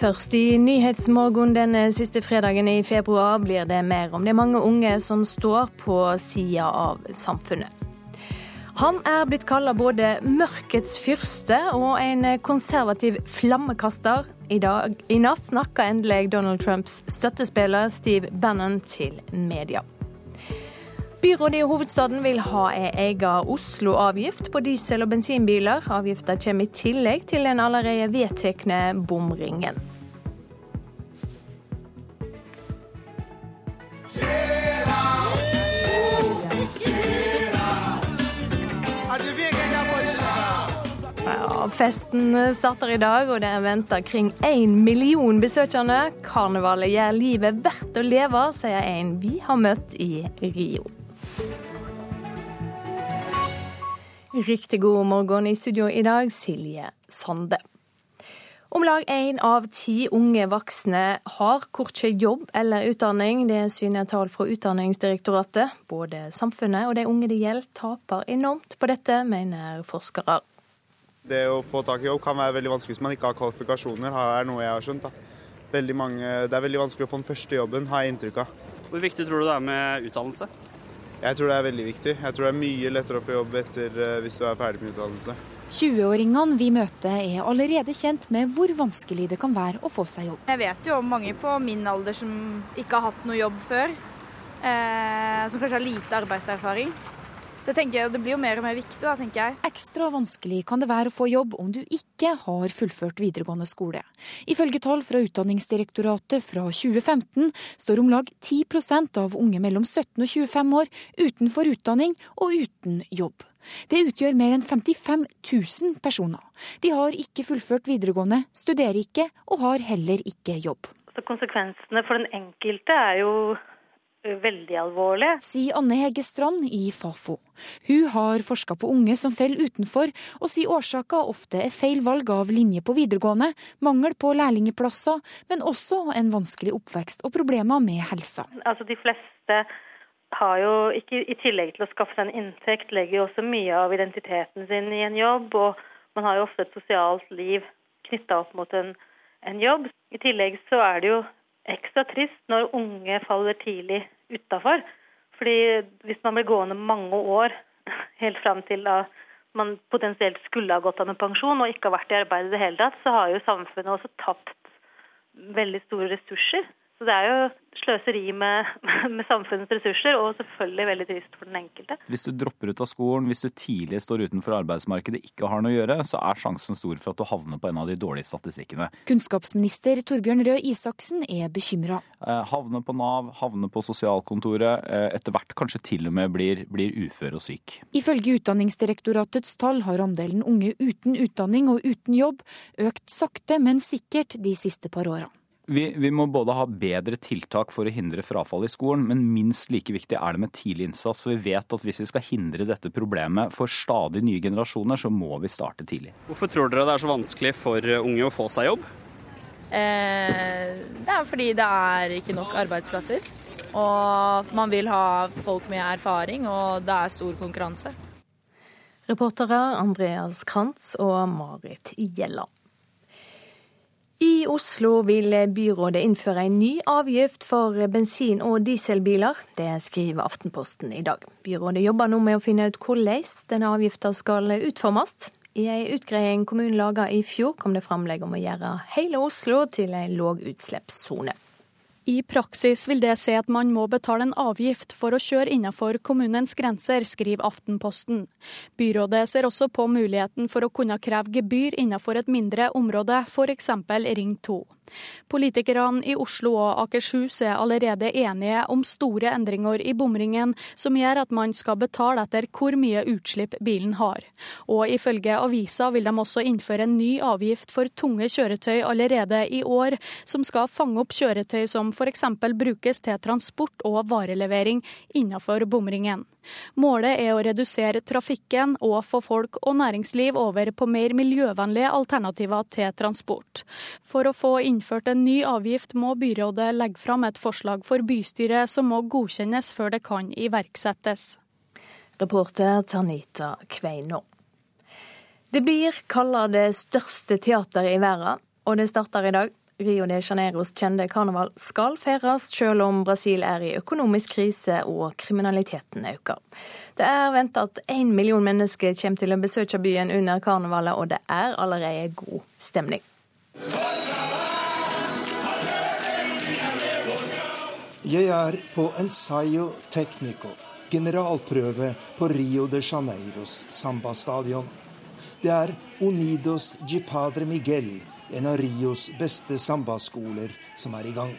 Først i Nyhetsmorgen denne siste fredagen i februar blir det mer om det mange unge som står på sida av samfunnet. Han er blitt kalla både mørkets fyrste og en konservativ flammekaster. I, dag, I natt snakka endelig Donald Trumps støttespiller Steve Bannon til media. Byrådet i hovedstaden vil ha ei egen Oslo-avgift på diesel- og bensinbiler. Avgifta kommer i tillegg til den allerede vedtekne bomringen. Festen starter i dag, og det er venta kring én million besøkende. Karnevalet gjør livet verdt å leve, sier en vi har møtt i Rio. Riktig god morgen i studio i dag, Silje Sande. Om lag én av ti unge voksne har kortkje jobb eller utdanning. Det syner tall fra Utdanningsdirektoratet. Både samfunnet og de unge det gjelder, taper enormt på dette, mener forskere. Det å få tak i jobb kan være veldig vanskelig hvis man ikke har kvalifikasjoner, er noe jeg har skjønt. Mange, det er veldig vanskelig å få den første jobben, har jeg inntrykk av. Hvor viktig tror du det er med utdannelse? Jeg tror det er veldig viktig. Jeg tror det er mye lettere å få jobb etter eh, hvis du er ferdig med utdannelse. 20-åringene vi møter er allerede kjent med hvor vanskelig det kan være å få seg jobb. Jeg vet jo om mange på min alder som ikke har hatt noe jobb før. Eh, som kanskje har lite arbeidserfaring. Det, jeg, det blir jo mer og mer viktig, da, tenker jeg. Ekstra vanskelig kan det være å få jobb om du ikke har fullført videregående skole. Ifølge tall fra Utdanningsdirektoratet fra 2015 står om lag 10% av unge mellom 17 og 25 år utenfor utdanning og uten jobb. Det utgjør mer enn 55 000 personer. De har ikke fullført videregående, studerer ikke og har heller ikke jobb. Så konsekvensene for den enkelte er jo veldig alvorlig. Sier Anne Hege Strand i Fafo. Hun har forska på unge som faller utenfor, og sier årsaka ofte er feil valg av linje på videregående, mangel på lærlingplasser, men også en vanskelig oppvekst og problemer med helsa. Altså De fleste har jo ikke, i tillegg til å skaffe seg en inntekt, legger jo også mye av identiteten sin i en jobb, og man har jo ofte et sosialt liv knytta opp mot en, en jobb. I tillegg så er det jo ekstra trist når unge faller tidlig utafor. Fordi hvis man blir gående mange år helt fram til da man potensielt skulle ha gått av med pensjon og ikke har vært i arbeid i det hele tatt, så har jo samfunnet også tapt veldig store ressurser. Så det er jo sløseri med, med, samfunnets ressurser, og selvfølgelig veldig trist for den enkelte. Hvis du dropper ut av skolen, hvis du tidlig står utenfor arbeidsmarkedet, ikke har noe å gjøre, så er sjansen stor for at du havner på en av de dårlige statistikkene. Kunnskapsminister Torbjørn Røe Isaksen er bekymra. Eh, havne på Nav, havne på sosialkontoret, eh, etter hvert kanskje til og med blir, blir ufør og syk. Ifølge Utdanningsdirektoratets tall har andelen unge uten utdanning og uten jobb økt sakte, men sikkert de siste par åra. Vi, vi, må både ha bedre tiltak for å hindre frafall i skolen, men minst like viktig er det med tidlig innsats. For vi vet at hvis vi skal hindre dette problemet for stadig nye generasjoner, så må vi starte tidlig. Hvorfor tror dere det er så vanskelig for unge å få seg jobb? Eh, det er fordi det er ikke nok arbeidsplasser. Og man vil ha folk med erfaring, og det er stor konkurranse. Reportere Andreas Krantz og Marit Gjelland. I Oslo vil byrådet innføre en ny avgift for bensin- og dieselbiler. Det skriver Aftenposten i dag. Byrådet jobber nå med å finne ut hvordan denne avgifta skal utformes. I ei utgreiing kommunen laga i fjor, kom det framlegg om å gjøre hele Oslo til en lågutslippssone. I praksis vil det si at man må betale en avgift for å kjøre innenfor kommunens grenser, skriver Aftenposten. Byrådet ser også på muligheten for å kunne kreve gebyr innenfor et mindre område, f.eks. Ring 2. Politikerne i Oslo og Akershus er allerede enige om store endringer i bomringen, som gjør at man skal betale etter hvor mye utslipp bilen har. Og ifølge avisa vil de også innføre en ny avgift for tunge kjøretøy allerede i år, som skal fange opp kjøretøy som f.eks. brukes til transport og varelevering innenfor bomringen. Målet er å redusere trafikken og få folk og næringsliv over på mer miljøvennlige alternativer til transport. For å få innført en ny avgift må byrådet legge fram et forslag for bystyret som må godkjennes før det kan iverksettes. Reporter Tanita Kveino. Det blir kalla det største teateret i verden, og det starter i dag. Rio de Janeiros kjente karneval skal feires, selv om Brasil er i økonomisk krise og kriminaliteten øker. Det er venta at én million mennesker kommer til å besøke byen under karnevalet, og det er allerede god stemning. Jeg er på ensayo technico, generalprøve på Rio de Janeiros sambastadion. Det er Unidos Gipadre Miguel, en av Rios beste sambaskoler, som er i gang.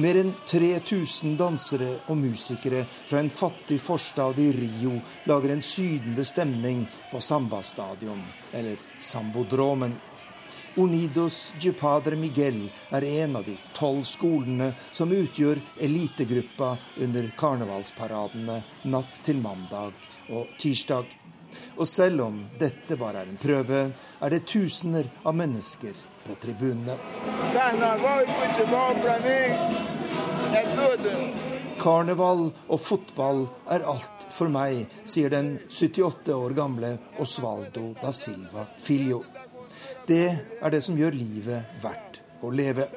Mer enn 3000 dansere og musikere fra en fattig forstad i Rio lager en sydende stemning på Sambastadion, eller Sambodromen. Unidos de Padre Miguel er en av de tolv skolene som utgjør elitegruppa under karnevalsparadene natt til mandag og tirsdag. Og selv om dette bare er en prøve, er det tusener av mennesker på tribunene. Karneval og fotball er alt for meg, sier den 78 år gamle Osvaldo da Silva Filho. Det er det som gjør livet verdt å leve.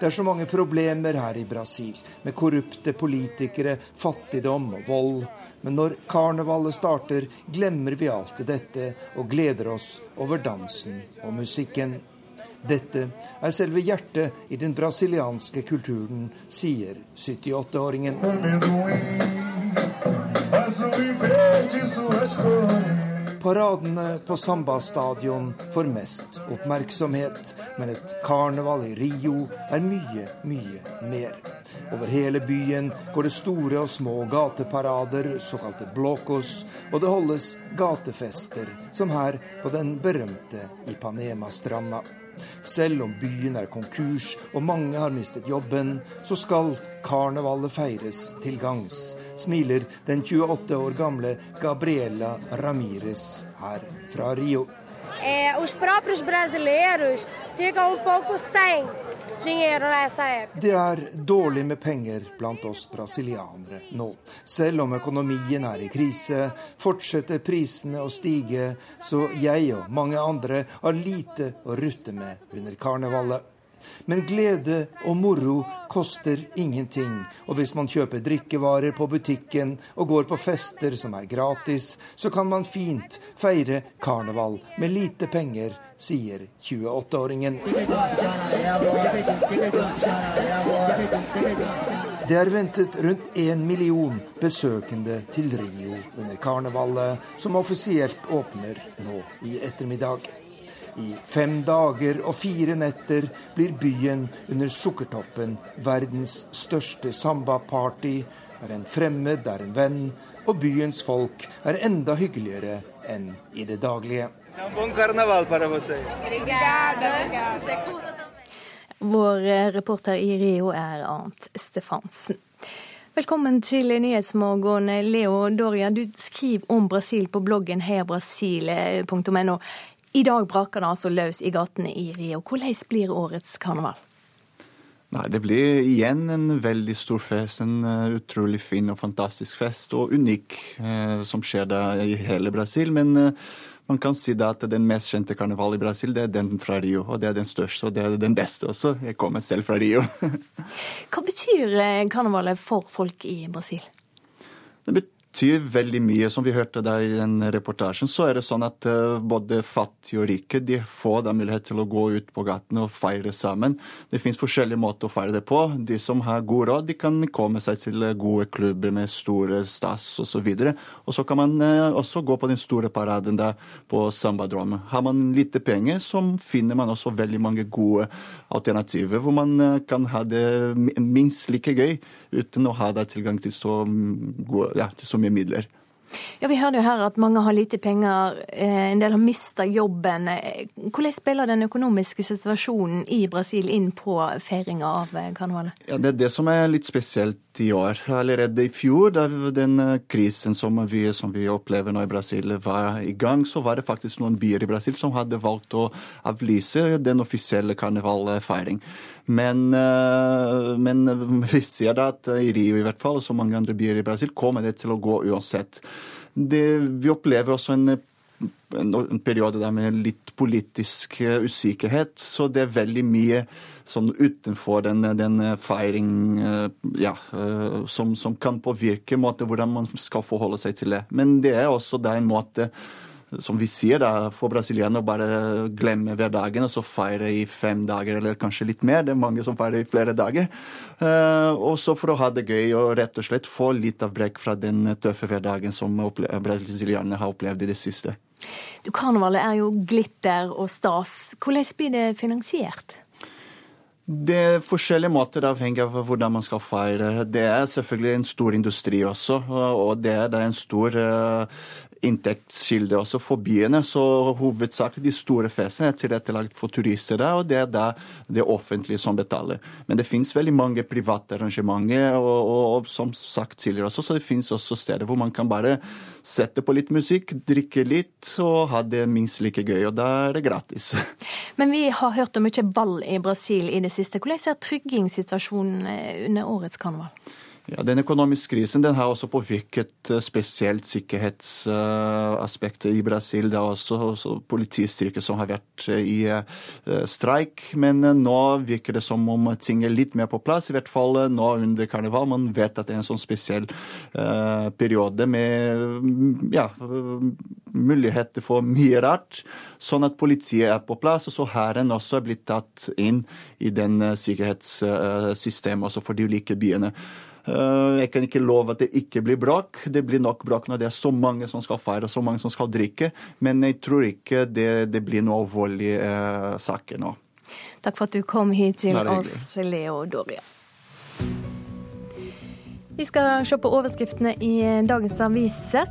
Det er så mange problemer her i Brasil, med korrupte politikere, fattigdom og vold. Men når karnevalet starter, glemmer vi alt dette og gleder oss over dansen og musikken. Dette er selve hjertet i den brasilianske kulturen, sier 78-åringen. Paradene på Samba-stadion får mest oppmerksomhet, men et karneval i Rio er mye, mye mer. Over hele byen går det store og små gateparader, såkalte blocos, og det holdes gatefester, som her på den berømte Ipanema-stranda. Selv om byen er konkurs og mange har mistet jobben, så skal karnevalet feires til gangs, smiler den 28 år gamle Gabriela Ramires her fra Rio. Eh, os próprios brasileiros ficam um pouco sem det er dårlig med penger blant oss brasilianere nå. Selv om økonomien er i krise, fortsetter prisene å stige, så jeg og mange andre har lite å rutte med under karnevalet. Men glede og moro koster ingenting. Og hvis man kjøper drikkevarer på butikken og går på fester som er gratis, så kan man fint feire karneval med lite penger, sier 28-åringen. Det er ventet rundt én million besøkende til Rio under karnevalet, som offisielt åpner nå i ettermiddag. I fem dager og fire netter blir byen under Sukkertoppen verdens største samba-party, der en fremmed er en venn, og byens folk er enda hyggeligere enn i det daglige. Vår eh, reporter i Rio er Arnt Stefansen. Velkommen til Nyhetsmorgen, Leo Doria. Du skriver om Brasil på bloggen heiabrasil.no. I dag braker det altså løs i gatene i Rio. Hvordan blir årets karneval? Nei, Det blir igjen en veldig stor fest. En uh, utrolig fin og fantastisk fest. Og unik, eh, som skjer da i hele Brasil. Men eh, man kan si at den mest kjente karnevalen i Brasil, det er den fra Rio. Og det er den største, og det er den beste også. Jeg kommer selv fra Rio. Hva betyr karnevalet for folk i Brasil? Det betyr betyr veldig mye. Som vi hørte der i den reportasjen, så er det sånn at uh, både fattige og rike de får da mulighet til å gå ut på gatene og feire sammen. Det fins forskjellige måter å feire det på. De som har god råd, de kan komme seg til gode klubber med store stas osv. Og, og så kan man uh, også gå på den store paraden der på Sambadrom. Har man lite penger, så finner man også veldig mange gode alternativer hvor man kan ha det minst like gøy uten å ha tilgang til så, gode, ja, til så mye midler. Ja, Vi hører jo her at mange har lite penger, eh, en del har mista jobben. Hvordan spiller den økonomiske situasjonen i Brasil inn på feiringa av eh, karnevalet? Ja, det er det som er litt spesielt i år. Allerede i fjor, da den eh, krisen som vi, som vi opplever nå i Brasil var i gang, så var det faktisk noen byer i Brasil som hadde valgt å avlyse den offisielle karnevalfeiring. Men, eh, men, vi ser da at i Rio i hvert fall, og så mange andre byer i Brasil, kommer det til å gå uansett. Det, vi opplever også en en periode der med litt politisk usikkerhet. Så det er veldig mye sånn utenfor den, den feiring ja, som, som, kan påvirke måte, hvordan man skal forholde seg til det. Men det er også da en måte som vi sier, da, for brasilianere å bare glemme hverdagen og så feire i fem dager, eller kanskje litt mer. Det er mange som feirer i flere dager. Uh, og så for å ha det gøy og rett og slett få litt av brekk fra den tøffe hverdagen som brasilianerne har opplevd i det siste. Du, Karnevalet er jo glitter og stas. Hvordan blir det finansiert? Det er forskjellige måter avhengig av hvordan man skal feire. Det er selvfølgelig en stor industri også, og det er en stor uh, inntektskilde også for byene. Så hovedsakelig de store festene er tilrettelagt for turister der, og det er da det offentlige som betaler. Men det finnes veldig mange private arrangementer, og, og, og som sagt tidligere også, så det finnes også steder hvor man kan bare sette på litt musikk, drikke litt og ha det minst like gøy. Og da er det gratis. Men vi har hørt om mye ball i Brasil i det siste. Hvordan er tryggingssituasjonen under årets karneval? Ja, Den økonomiske krisen den har også påvirket eh, spesielt sikkerhetsaspektet i Brasil. Det er også, politistyrker som har vært eh, i uh, streik. Men uh, nå virker det som om ting er litt mer på plass, i hvert fall uh, nå under karneval. Man vet at det er en sånn spesiell periode med mm, ja, muligheter for mye rart. Sånn at politiet er på plass, og så hæren også er blitt tatt inn i den sikkerhetssystemet altså for de ulike byene. Eh, jeg kan ikke love at det ikke blir bråk. Det blir nok bråk når det er så mange som skal feire, så mange som skal drikke. Men jeg tror ikke det, det blir noe alvorlige eh, saker nå. Takk for at du kom hit til oss, Leo Doria. Vi skal se på overskriftene i dagens aviser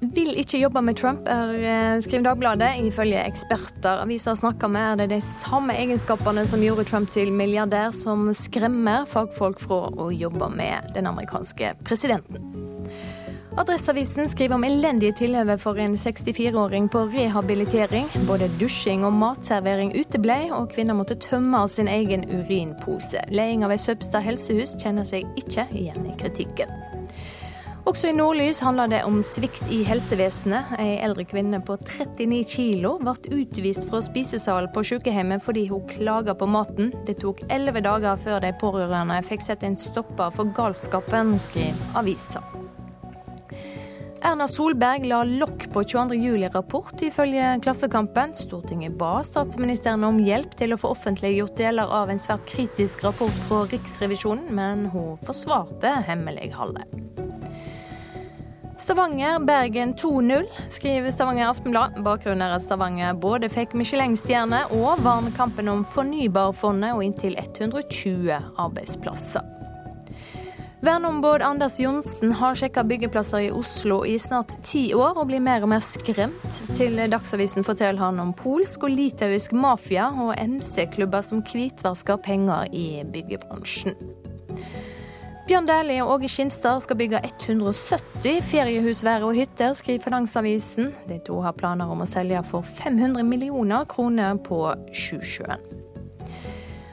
vil ikke jobbe med Trump, er, eh, skriver Dagbladet. Ifølge eksperter avisa snakker med, er det de samme egenskapene som gjorde Trump til milliardær, som skremmer fagfolk fra å jobbe med den amerikanske presidenten. Adresseavisen skriver om elendige tilhøve for en 64-åring på rehabilitering. Både dusjing og matservering uteble, og kvinner måtte tømme sin egen urinpose. Leding av ei Søbstad helsehus kjenner seg ikke igjen i kritikken. Også i Nordlys handler det om svikt i helsevesenet. Ei eldre kvinne på 39 kilo ble utvist fra spisesalen på sykehjemmet fordi hun klaga på maten. Det tok elleve dager før de pårørende fikk sette en stopper for galskapen, skriver avisa. Erna Solberg la lokk på 22. juli-rapport, ifølge Klassekampen. Stortinget ba statsministeren om hjelp til å få offentliggjort deler av en svært kritisk rapport fra Riksrevisjonen, men hun forsvarte hemmeligholdet. Stavanger-Bergen 2-0, skriver Stavanger Aftenblad. Bakgrunnen er at Stavanger både fikk Michelin-stjerne og vant kampen om Fornybarfondet og inntil 120 arbeidsplasser. Verneombud Anders Johnsen har sjekka byggeplasser i Oslo i snart ti år, og blir mer og mer skremt. Til Dagsavisen forteller han om polsk og litauisk mafia og MC-klubber som hvitvasker penger i byggebransjen. Bjørn Dæhlie og Åge Skinstad skal bygge 170 feriehus og hytter, skriver Finansavisen. De to har planer om å selge for 500 millioner kroner på Sjusjøen.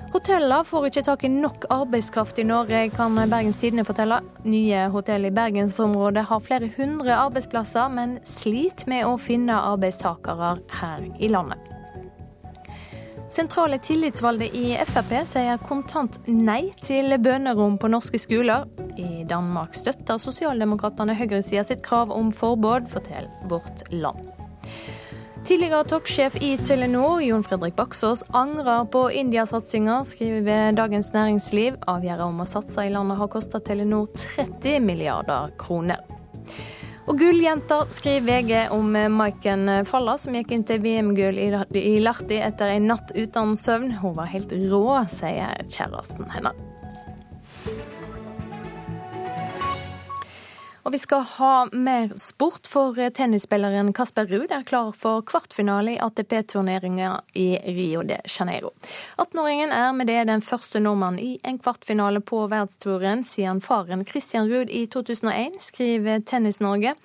Hotellene får ikke tak i nok arbeidskraft i Norge, kan Bergens Tidende fortelle. Nye hotell i bergensområdet har flere hundre arbeidsplasser, men sliter med å finne arbeidstakere her i landet. Sentrale tillitsvalgte i Frp sier kontant nei til bønerom på norske skoler. I Danmark støtter sosialdemokratene høyresida sitt krav om forbud, forteller Vårt Land. Tidligere toppsjef i Telenor, Jon Fredrik Baksås, angrer på India-satsinga, skriver Dagens Næringsliv. Avgjørelsen om å satse i landet har kosta Telenor 30 milliarder kroner. Og gulljenter skriver VG om Maiken Falla, som gikk inn til VM-gull i Lahti etter en natt uten søvn. Hun var helt rå, sier kjæresten hennes. Og vi skal ha mer sport, for tennisspilleren Kasper Ruud er klar for kvartfinale i ATP-turneringa i Rio de Janeiro. 18-åringen er med det den første nordmannen i en kvartfinale på verdsturen siden faren Christian Ruud i 2001, skriver Tennis-Norge.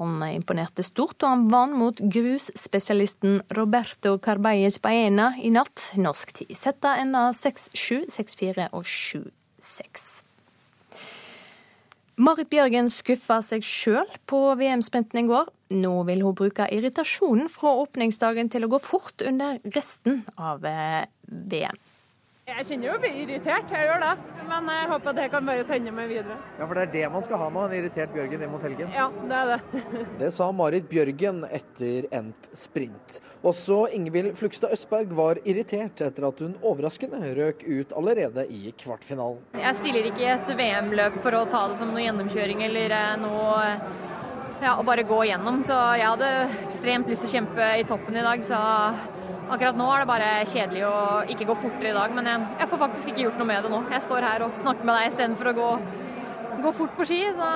Han imponerte stort, og han vant mot grusspesialisten Roberto Carballes Baena i natt, norsk tid. Setta enda 6-7, 6-4 og 7-6. Marit Bjørgen skuffa seg sjøl på VM-sprinten i går. Nå vil hun bruke irritasjonen fra åpningsdagen til å gå fort under resten av eh, VM. Jeg kjenner jo å bli irritert, jeg gjør det. Men jeg håper det kan bare tenne meg videre. Ja, For det er det man skal ha nå, en irritert Bjørgen inn mot helgen? Ja, det er det. det sa Marit Bjørgen etter endt sprint. Også Ingvild Flugstad Østberg var irritert etter at hun overraskende røk ut allerede i kvartfinalen. Jeg stiller ikke i et VM-løp for å ta det som noe gjennomkjøring eller eh, noe ja, å bare gå gjennom. Så jeg hadde ekstremt lyst til å kjempe i toppen i dag. så Akkurat nå er det bare kjedelig å ikke gå fortere i dag, men jeg, jeg, får faktisk ikke gjort noe med det nå. Jeg står her og snakker med deg istedenfor å gå, gå fort på ski, så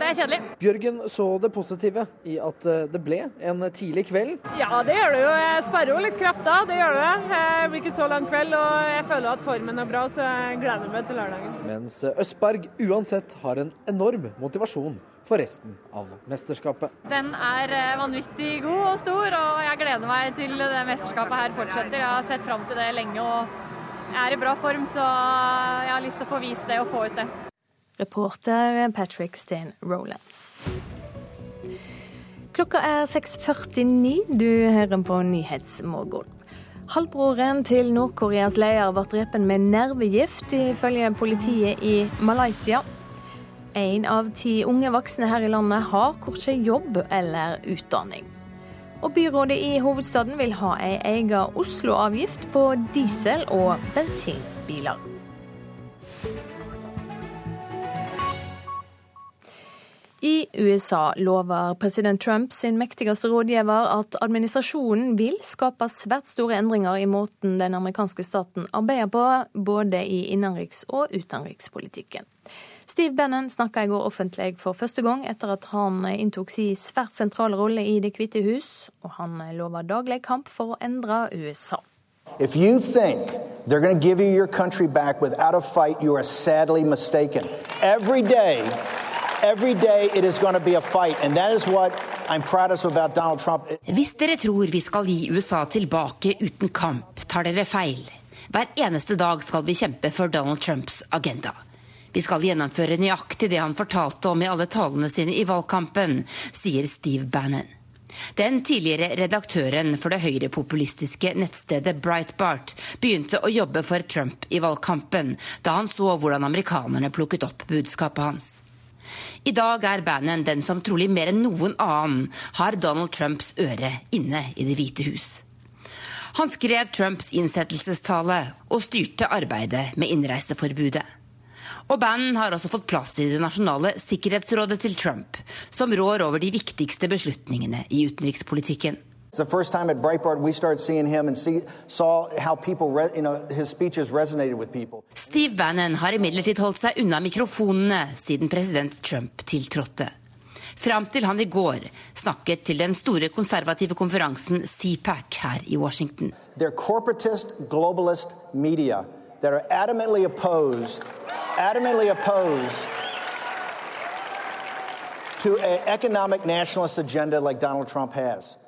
det er kjedelig. Bjørgen så det positive i at eh, det ble en tidlig kveld. Ja, det gjør det jo. Jeg sparer jo litt kraft da, det gjør det. Det blir ikke så lang kveld, og jeg føler at formen er bra, så jeg gleder meg til lørdagen. Mens Østberg uansett har en enorm motivasjon for resten av mesterskapet. Den er eh, vanvittig god og stor, og jeg gleder meg til det mesterskapet her fortsetter. Jeg har sett fram til det lenge og jeg er i bra form, så jeg har lyst til å få vist det og få ut det. Reporter Patrick Steen Rolands. Klokka er 6.49. Du hører på Nyhetsmorgen. Halvbroren til Nord-Koreas leder ble drept med nervegift, ifølge politiet i Malaysia. Én av ti unge voksne her i landet har kanskje jobb eller utdanning. Og byrådet i hovedstaden vil ha ei egen Oslo-avgift på diesel- og bensinbiler. I USA lover president Trump sin mektigste rådgiver at administrasjonen vil skape svært store endringer i måten den amerikanske staten arbeider på, både i innenriks- og utenrikspolitikken. Steve Bannon snakka i går offentlig for første gang etter at han inntok sin svært sentrale rolle i Det hvite hus, og han lover daglig kamp for å endre USA. If you think they're going to give you your country back without a fight, you are sadly mistaken. Every day, every day it is going to be a fight, and that is what I'm proudest about Donald Trump. Hvis dere tror vi skal gi USA tilbake uten kamp, tar dere feil. Hver eneste dag skal vi kjempe for Donald Trumps agenda. Vi skal gjennomføre nøyaktig det han fortalte om i alle talene sine i valgkampen, sier Steve Bannon. Den tidligere redaktøren for det høyrepopulistiske nettstedet Breitbart begynte å jobbe for Trump i valgkampen, da han så hvordan amerikanerne plukket opp budskapet hans. I dag er Bannon den som trolig mer enn noen annen har Donald Trumps øre inne i Det hvite hus. Han skrev Trumps innsettelsestale og styrte arbeidet med innreiseforbudet. Og Bannon har også fått plass i det nasjonale sikkerhetsrådet til Trump, som rår over de viktigste beslutningene i utenrikspolitikken. Steve Bannon har imidlertid holdt seg unna mikrofonene siden president Trump tiltrådte. Fram til han i går snakket til den store konservative konferansen CPAC her i Washington. They're corporatist, globalist media that are adamantly opposed, adamantly opposed to an economic nationalist agenda like Donald Trump has.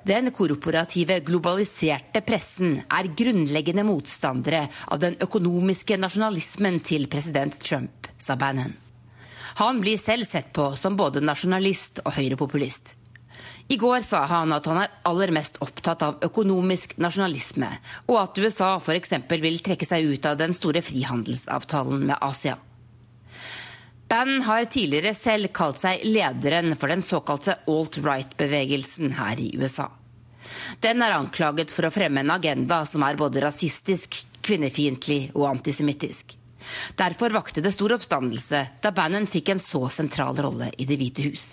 Den korporative, globaliserte pressen er grunnleggende motstandere av den økonomiske nasjonalismen til president Trump, sa Bannon. Han blir selv sett på som både nasjonalist og høyrepopulist. I går sa han at han er aller mest opptatt av økonomisk nasjonalisme, og at USA f.eks. vil trekke seg ut av den store frihandelsavtalen med Asia. Bann har tidligere selv kalt seg lederen for den såkalte alt-right-bevegelsen her i USA. Den er anklaget for å fremme en agenda som er både rasistisk, kvinnefiendtlig og antisemittisk. Derfor vakte det stor oppstandelse da Bannon fikk en så sentral rolle i Det hvite hus.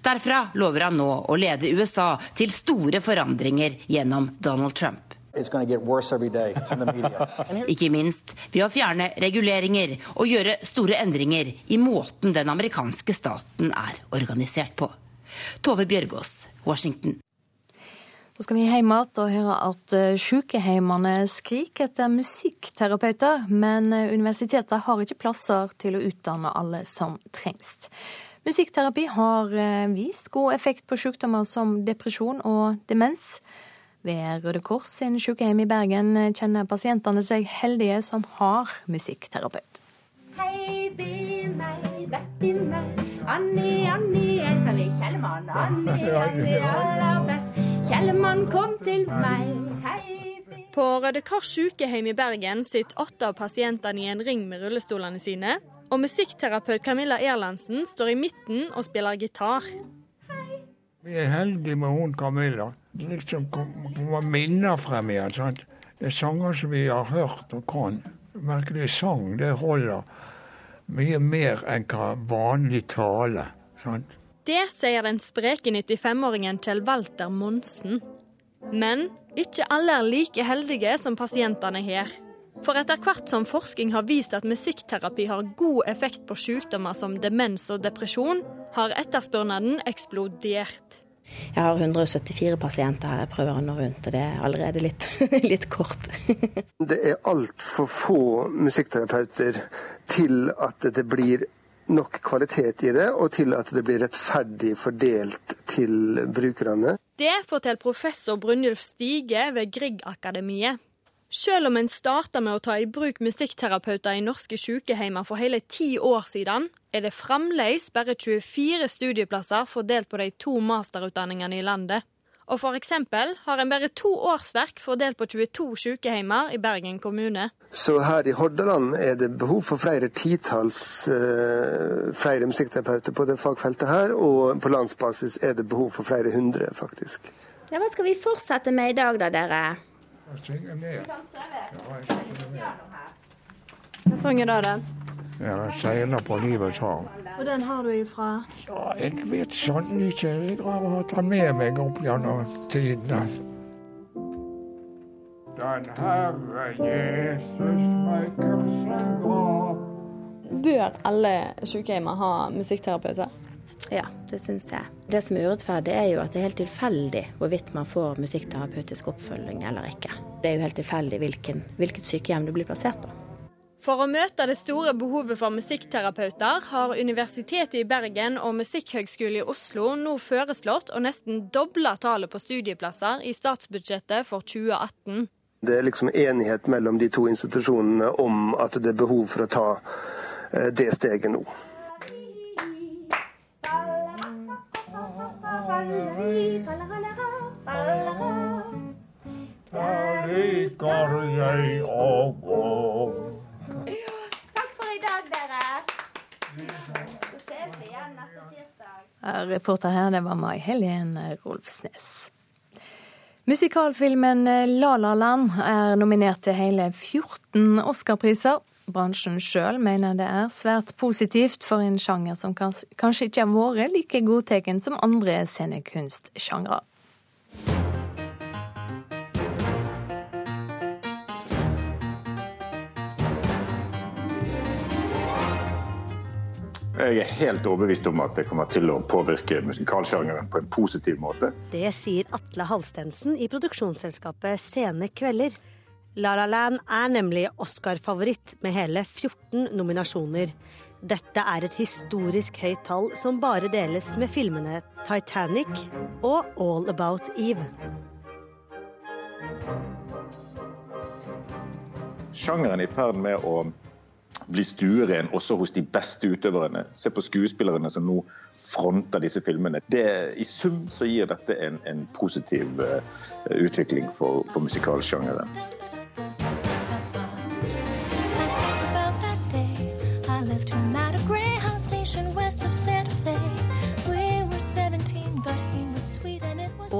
Derfra lover han nå å lede USA til store forandringer gjennom Donald Trump. Ikke minst ved å fjerne reguleringer og gjøre store endringer i måten den amerikanske staten er organisert på. Tove Bjørgaas, Washington. Nå skal vi hjem igjen og høre at eh, sykehjemmene skriker etter musikkterapeuter, men eh, universitetet har ikke plasser til å utdanne alle som trengs. Musikkterapi har eh, vist god effekt på sykdommer som depresjon og demens. Ved Røde Kors sin sykehjem i Bergen kjenner pasientene seg heldige som har musikkterapeut. Hei, be meg, baby meg. Anni, Anni, jeg sa vi Kjellemann. Anni, Anni, aller best. Kjellemann kom til meg. Hei. På Røde Kors sykehjem i Bergen sitter åtte av pasientene i en ring med rullestolene sine. Og musikkterapeut Camilla Erlandsen står i midten og spiller gitar. Vi er heldige med hun Camilla. Liksom kommer minner frem igjen. sant? Det er sanger som vi har hørt og kan. Merkelig sang, det holder mye mer enn hva vanlig tale. sant? Det sier den spreke 95-åringen Kjell Walter Monsen. Men ikke alle er like heldige som pasientene her. For etter hvert som forskning har vist at musikkterapi har god effekt på sykdommer som demens og depresjon, har etterspørselen eksplodert. Jeg har 174 pasienter her jeg prøver å nå rundt, og det er allerede litt, litt kort. det er altfor få musikkterapeuter til at det blir nok kvalitet i det, og til at det blir rettferdig fordelt til brukerne. Det forteller professor Brynjulf Stige ved Grieg-akademiet. Selv om en starta med å ta i bruk musikkterapeuter i norske sykehjemmer for hele ti år siden, er det fremdeles bare 24 studieplasser fordelt på de to masterutdanningene i landet. Og for eksempel har en bare to årsverk fordelt på 22 sykehjemmer i Bergen kommune. Så her i Hordaland er det behov for flere titalls uh, flere musikkterapeuter på det fagfeltet her, og på landsbasis er det behov for flere hundre, faktisk. Ja, Hva skal vi fortsette med i dag, da, dere? Synge med. Hva sang er det, den? Jeg seiler på livets hav. Og den har du ifra? Ja, jeg vet sånn ikke. Jeg har tatt med meg opp gjennom tidene. Den Herre Jesus meg kursen gav. Bør alle sykehjemmer ha musikkterapeuter? Ja, det syns jeg. Det som er urettferdig, er jo at det er helt tilfeldig hvorvidt man får musikkterapeutisk oppfølging eller ikke. Det er jo helt tilfeldig hvilken, hvilket sykehjem du blir plassert på. For å møte det store behovet for musikkterapeuter har Universitetet i Bergen og Musikkhøgskolen i Oslo nå foreslått å nesten doble tallet på studieplasser i statsbudsjettet for 2018. Det er liksom enighet mellom de to institusjonene om at det er behov for å ta eh, det steget nå. Der liker jeg å gå. Reporter her, det var Mai Helen Rolfsnes. Musikalfilmen La La Land er nominert til hele 14 Oscar-priser. Bransjen sjøl mener det er svært positivt for en sjanger som kanskje ikke har vært like godtatt som andre scenekunstsjangre. Jeg er helt overbevist om at det kommer til å påvirke musikalsjangeren på en positiv måte. Det sier Atle Halstensen i produksjonsselskapet Sene Kvelder. La La Land er nemlig Oscar-favoritt med hele 14 nominasjoner. Dette er et historisk høyt tall som bare deles med filmene Titanic og All About Eve. Sjangeren er i ferd med å bli stueren også hos de beste utøverne. Se på skuespillerne som nå fronter disse filmene. Det, I sum så gir dette en, en positiv uh, utvikling for, for musikalsjangeren.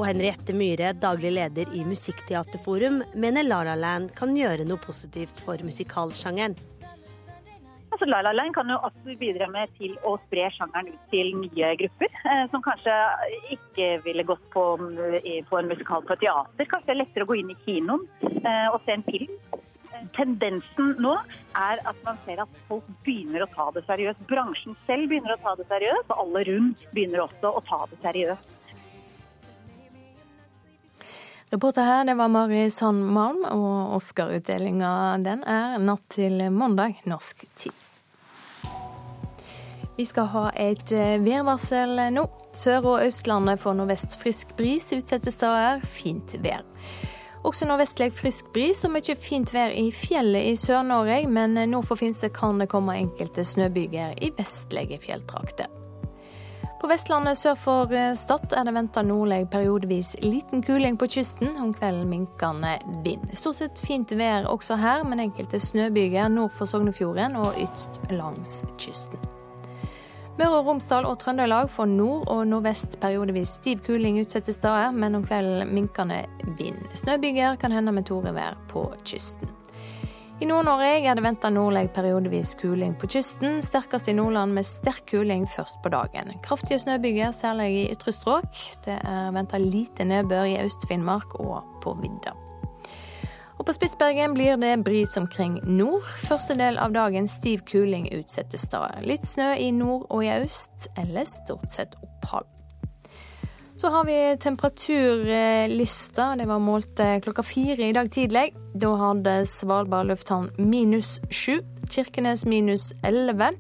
Henriette Myhre, daglig leder i Musikkteaterforum, mener La La Land kan gjøre noe positivt for musikalsjangeren. Altså, La La Land kan jo også bidra med til å spre sjangeren ut til nye grupper, eh, som kanskje ikke ville gått på, på, en musikal på teater. Kanskje det er lettere å gå inn i kinoen eh, og se en film. Tendensen nå er at man ser at folk begynner å ta det seriøst. Bransjen selv begynner å ta det seriøst, og alle rundt begynner også å ta det seriøst. Reporter her, det var Mari Sandmalm, og Oscar-utdelinga den er natt til mandag norsk tid. Vi skal ha et eh, værvarsel nå. Sør- og Østlandet får nordvest frisk bris utsatte steder. Fint vær. Også nordvestlig frisk bris og mye fint vær i fjellet i Sør-Norge, men nord for Finse kan det komme enkelte snøbyger i vestlige fjelltrakter. På Vestlandet sør for eh, Stad er det venta nordlig periodevis liten kuling på kysten. Om kvelden minkende vind. Stort sett fint vær også her, men enkelte snøbyger nord for Sognefjorden og ytst langs kysten. Møre og Romsdal og Trøndelag får nord- og nordvest periodevis stiv kuling utsatte steder, men om kvelden minkende vind. Snøbyger kan hende med torevær på kysten. I Nord-Norge er det venta nordlig periodevis kuling på kysten. Sterkest i Nordland med sterk kuling først på dagen. Kraftige snøbyger, særlig i ytre strøk. Det er venta lite nedbør i Øst-Finnmark og på vidda. Og På Spitsbergen blir det bris omkring nord. Første del av dagen stiv kuling utsatte steder. Litt snø i nord og i øst, eller stort sett opphold. Så har vi temperaturlista. Det var målt eh, klokka fire i dag tidlig. Da hadde Svalbard lufthavn minus sju. Kirkenes minus elleve.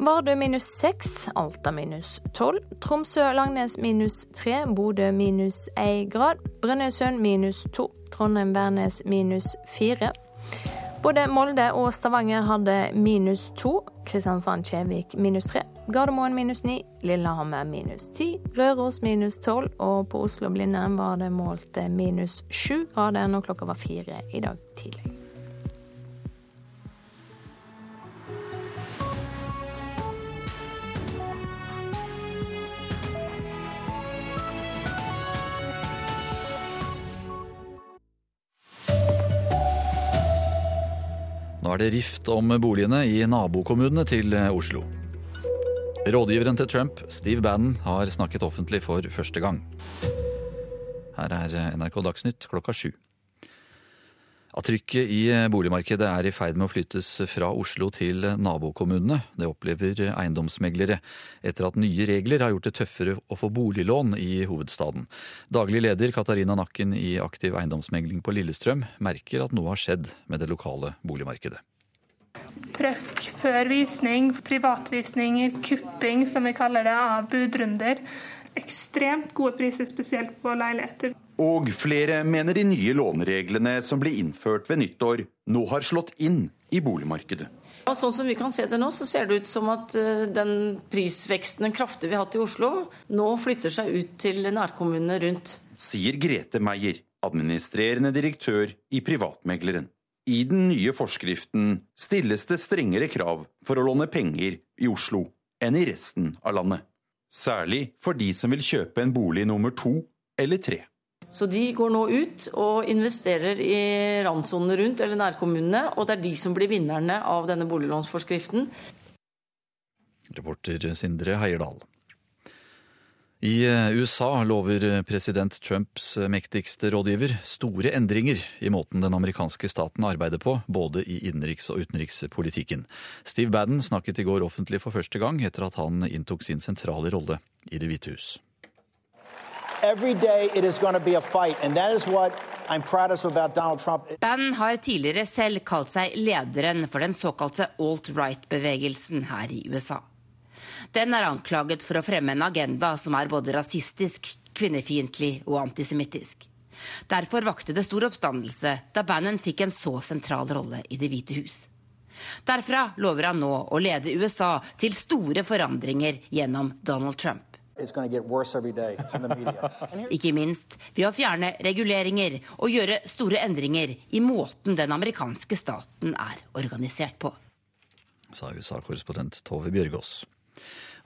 Vardø minus seks. Alta minus tolv. Tromsø-Langnes minus tre. Bodø minus én grad. Brønnøysund minus to. Trondheim-Værnes minus fire. Både Molde og Stavanger hadde minus to. Kristiansand-Kjevik minus tre. Gardermoen minus ni. Lillehammer minus ti. Røros minus tolv. Og på Oslo-Blindern var det målt minus sju grader når klokka var fire i dag tidlig. Nå er det rift om boligene i nabokommunene til Oslo. Rådgiveren til Trump, Steve Bannon, har snakket offentlig for første gang. Her er NRK Dagsnytt klokka sju. At trykket i boligmarkedet er i ferd med å flyttes fra Oslo til nabokommunene. Det opplever eiendomsmeglere etter at nye regler har gjort det tøffere å få boliglån i hovedstaden. Daglig leder Katarina Nakken i Aktiv eiendomsmegling på Lillestrøm merker at noe har skjedd med det lokale boligmarkedet. Trøkk før visning, privatvisninger, kupping som vi kaller det, av budrunder. Ekstremt gode priser, spesielt på leiligheter. Og flere mener de nye lånereglene som ble innført ved nyttår, nå har slått inn i boligmarkedet. Sånn som vi kan se det nå, så ser det ut som at eh, den prisveksten, den kraftige vi har hatt i Oslo, nå flytter seg ut til nærkommunene rundt. Sier Grete Meier, administrerende direktør i Privatmegleren. I den nye forskriften stilles det strengere krav for å låne penger i Oslo enn i resten av landet. Særlig for de som vil kjøpe en bolig nummer to eller tre. Så de går nå ut og investerer i randsonene rundt, eller nærkommunene, og det er de som blir vinnerne av denne boliglånsforskriften. Reporter Sindre Heierdal. I USA lover president Trumps mektigste rådgiver store endringer i måten den amerikanske staten arbeider på, både i innenriks- og utenrikspolitikken. Steve Bannon snakket i går offentlig for første gang etter at han inntok sin sentrale rolle i Det hvite hus. Bannon har tidligere selv kalt seg lederen for den såkalte alt-right-bevegelsen her i USA. Den er anklaget for å fremme en agenda som er både rasistisk, kvinnefiendtlig og antisemittisk. Derfor vakte det stor oppstandelse da Bannon fikk en så sentral rolle i Det hvite hus. Derfra lover han nå å lede USA til store forandringer gjennom Donald Trump. Ikke minst ved å fjerne reguleringer og gjøre store endringer i måten den amerikanske staten er organisert på. Sa USA-korrespondent Tove Bjørgaas.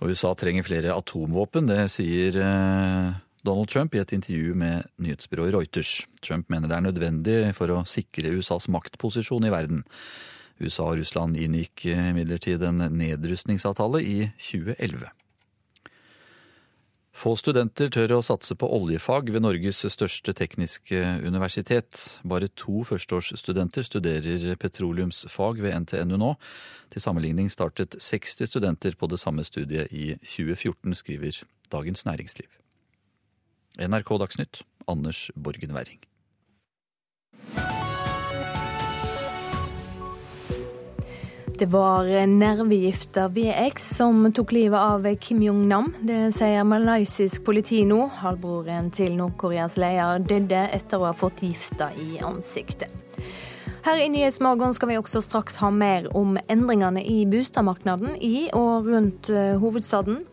Og USA trenger flere atomvåpen, det sier eh, Donald Trump i et intervju med nyhetsbyrået Reuters. Trump mener det er nødvendig for å sikre USAs maktposisjon i verden. USA og Russland inngikk imidlertid en nedrustningsavtale i 2011. Få studenter tør å satse på oljefag ved Norges største tekniske universitet. Bare to førsteårsstudenter studerer petroleumsfag ved NTNU nå. Til sammenligning startet 60 studenter på det samme studiet i 2014, skriver Dagens Næringsliv. NRK Dagsnytt, Anders Borgen Werring. Det var nervegifta VX som tok livet av Kim Jong-nam. Det sier malaysisk politi nå. Halvbroren til Nord-Koreas leder døde etter å ha fått gifta i ansiktet. Her i Nyhetsmorgen skal vi også straks ha mer om endringene i boligmarkedet i og rundt hovedstaden.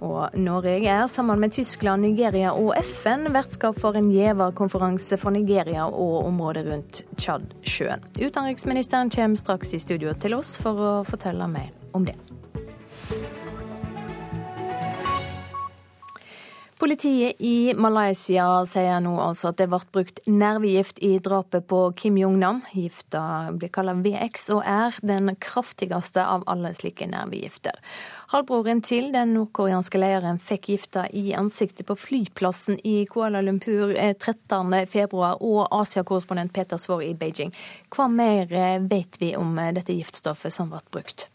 Og Norge er sammen med Tyskland, Nigeria og FN vertskap for en giverkonferanse for Nigeria og området rundt Tsjadsjøen. Utenriksministeren kommer straks i studio til oss for å fortelle mer om det. Politiet i Malaysia sier nå altså at det ble brukt nervegift i drapet på Kim Jong-nam. Gifta blir kalt VX og er den kraftigste av alle slike nervegifter. Halvbroren til den nordkoreanske lederen fikk gifta i ansiktet på flyplassen i Kuala Lumpur 13.2, eh, og Asia-korrespondent Peter Svaar i Beijing. Hva mer eh, vet vi om eh, dette giftstoffet som ble brukt?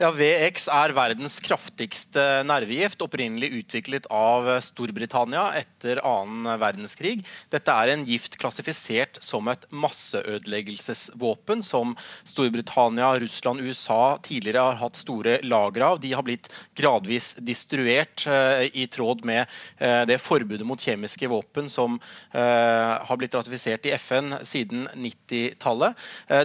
Ja, VX er verdens kraftigste nervegift, opprinnelig utviklet av Storbritannia etter annen verdenskrig. Dette er en gift klassifisert som et masseødeleggelsesvåpen, som Storbritannia, Russland, USA tidligere har hatt store lagre av. De har blitt gradvis distruert uh, i tråd med uh, det forbudet mot kjemiske våpen som uh, har blitt ratifisert i FN siden 90-tallet.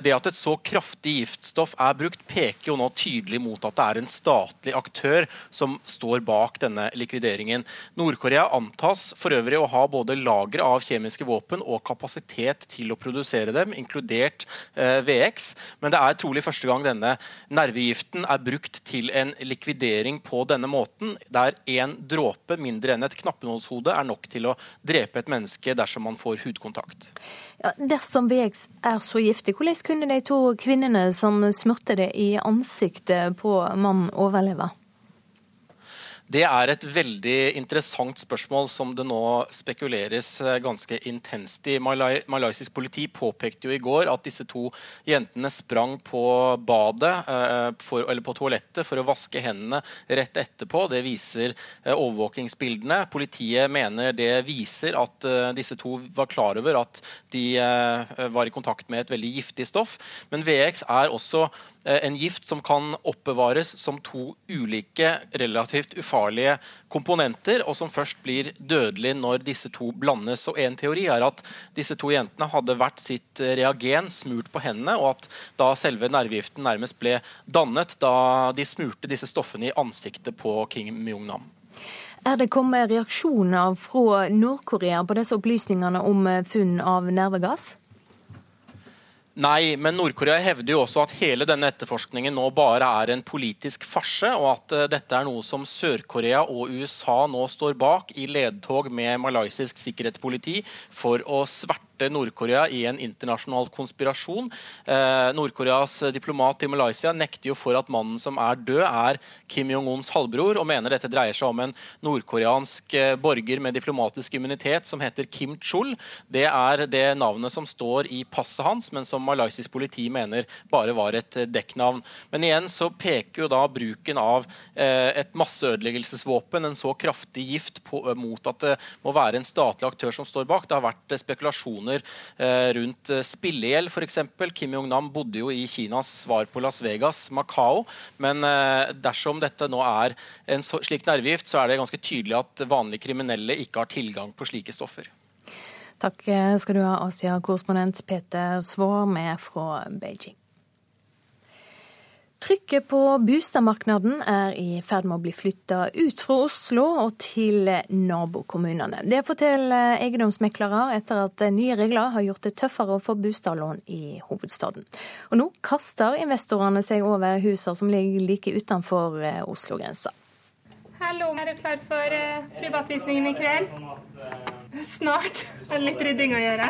det at et så kraftig giftstoff er brukt, peker jo nå tydelig mot at det er en statlig aktør som står bak denne likvideringen. Nord-Korea antas for øvrig å ha både lagre av kjemiske våpen og kapasitet til å produsere dem, inkludert eh, VX. Men det er trolig første gang denne nervegiften er brukt til en likvidering på denne måten, der én dråpe mindre enn et knappenålshode er nok til å drepe et menneske dersom man får hudkontakt. Dersom VX er så giftig, hvordan kunne de to kvinnene som smurte det i ansiktet på mannen, overleve? Det er et veldig interessant spørsmål som det nå spekuleres eh, ganske intenst i. Malay malaysisk politi påpekte jo i går at disse to jentene sprang på badet, eh, for, eller på toalettet for å vaske hendene rett etterpå. Det viser eh, overvåkingsbildene. Politiet mener det viser at disse to var klar over at de var i kontakt med et veldig giftig stoff. Men VX er også en gift som kan oppbevares som to ulike, relativt ufarlige komponenter, og som først blir dødelig når disse to blandes. Og En teori er at disse to jentene hadde hvert sitt reagen smurt på hendene, og at da selve nervegiften nærmest ble dannet da de smurte disse stoffene i ansiktet på Kim Jong-nam. Er det kommet reaksjoner fra Nord-Korea på disse opplysningene om funn av nervegass? Nei, men Nord-Korea hevder jo også at hele denne etterforskningen nå bare er en politisk farse, og at uh, dette er noe som Sør-Korea og USA nå står bak i ledtog med malaysisk sikkerhetspoliti for å sverte Nord-Korea i en internasjonal konspirasjon. Eh, Nord-Koreas diplomat i Malaysia nekter jo for at mannen som er død, er Kim Jong-uns halvbror, og mener dette dreier seg om en nordkoreansk eh, borger med diplomatisk immunitet som heter Kim Chul. Det er det navnet som står i passet hans, men som malaysisk politi mener bare var et eh, dekknavn. Men igjen så peker jo da bruken av eh, et masseødeleggelsesvåpen, en så kraftig gift, på, eh, mot at det må være en statlig aktør som står bak. Det har vært spekulasjoner diskusjoner eh, rundt eh, spillegjeld f.eks. Kim Jong-nam bodde jo i Kinas svar på Las Vegas, Macao. Men eh, dersom dette nå er en slik nervegift, så er det ganske tydelig at vanlige kriminelle ikke har tilgang på slike stoffer. Takk skal du ha, Asia-korrespondent Peter Svaar med fra Beijing. Trykket på boligmarkedet er i ferd med å bli flytta ut fra Oslo og til nabokommunene. Det forteller eiendomsmeklere etter at nye regler har gjort det tøffere å få boliglån i hovedstaden. Og nå kaster investorene seg over husene som ligger like utenfor eh, Oslo-grensa. Hallo, er du klar for uh, privatvisningen i kveld? Snart. Er det litt rydding å gjøre?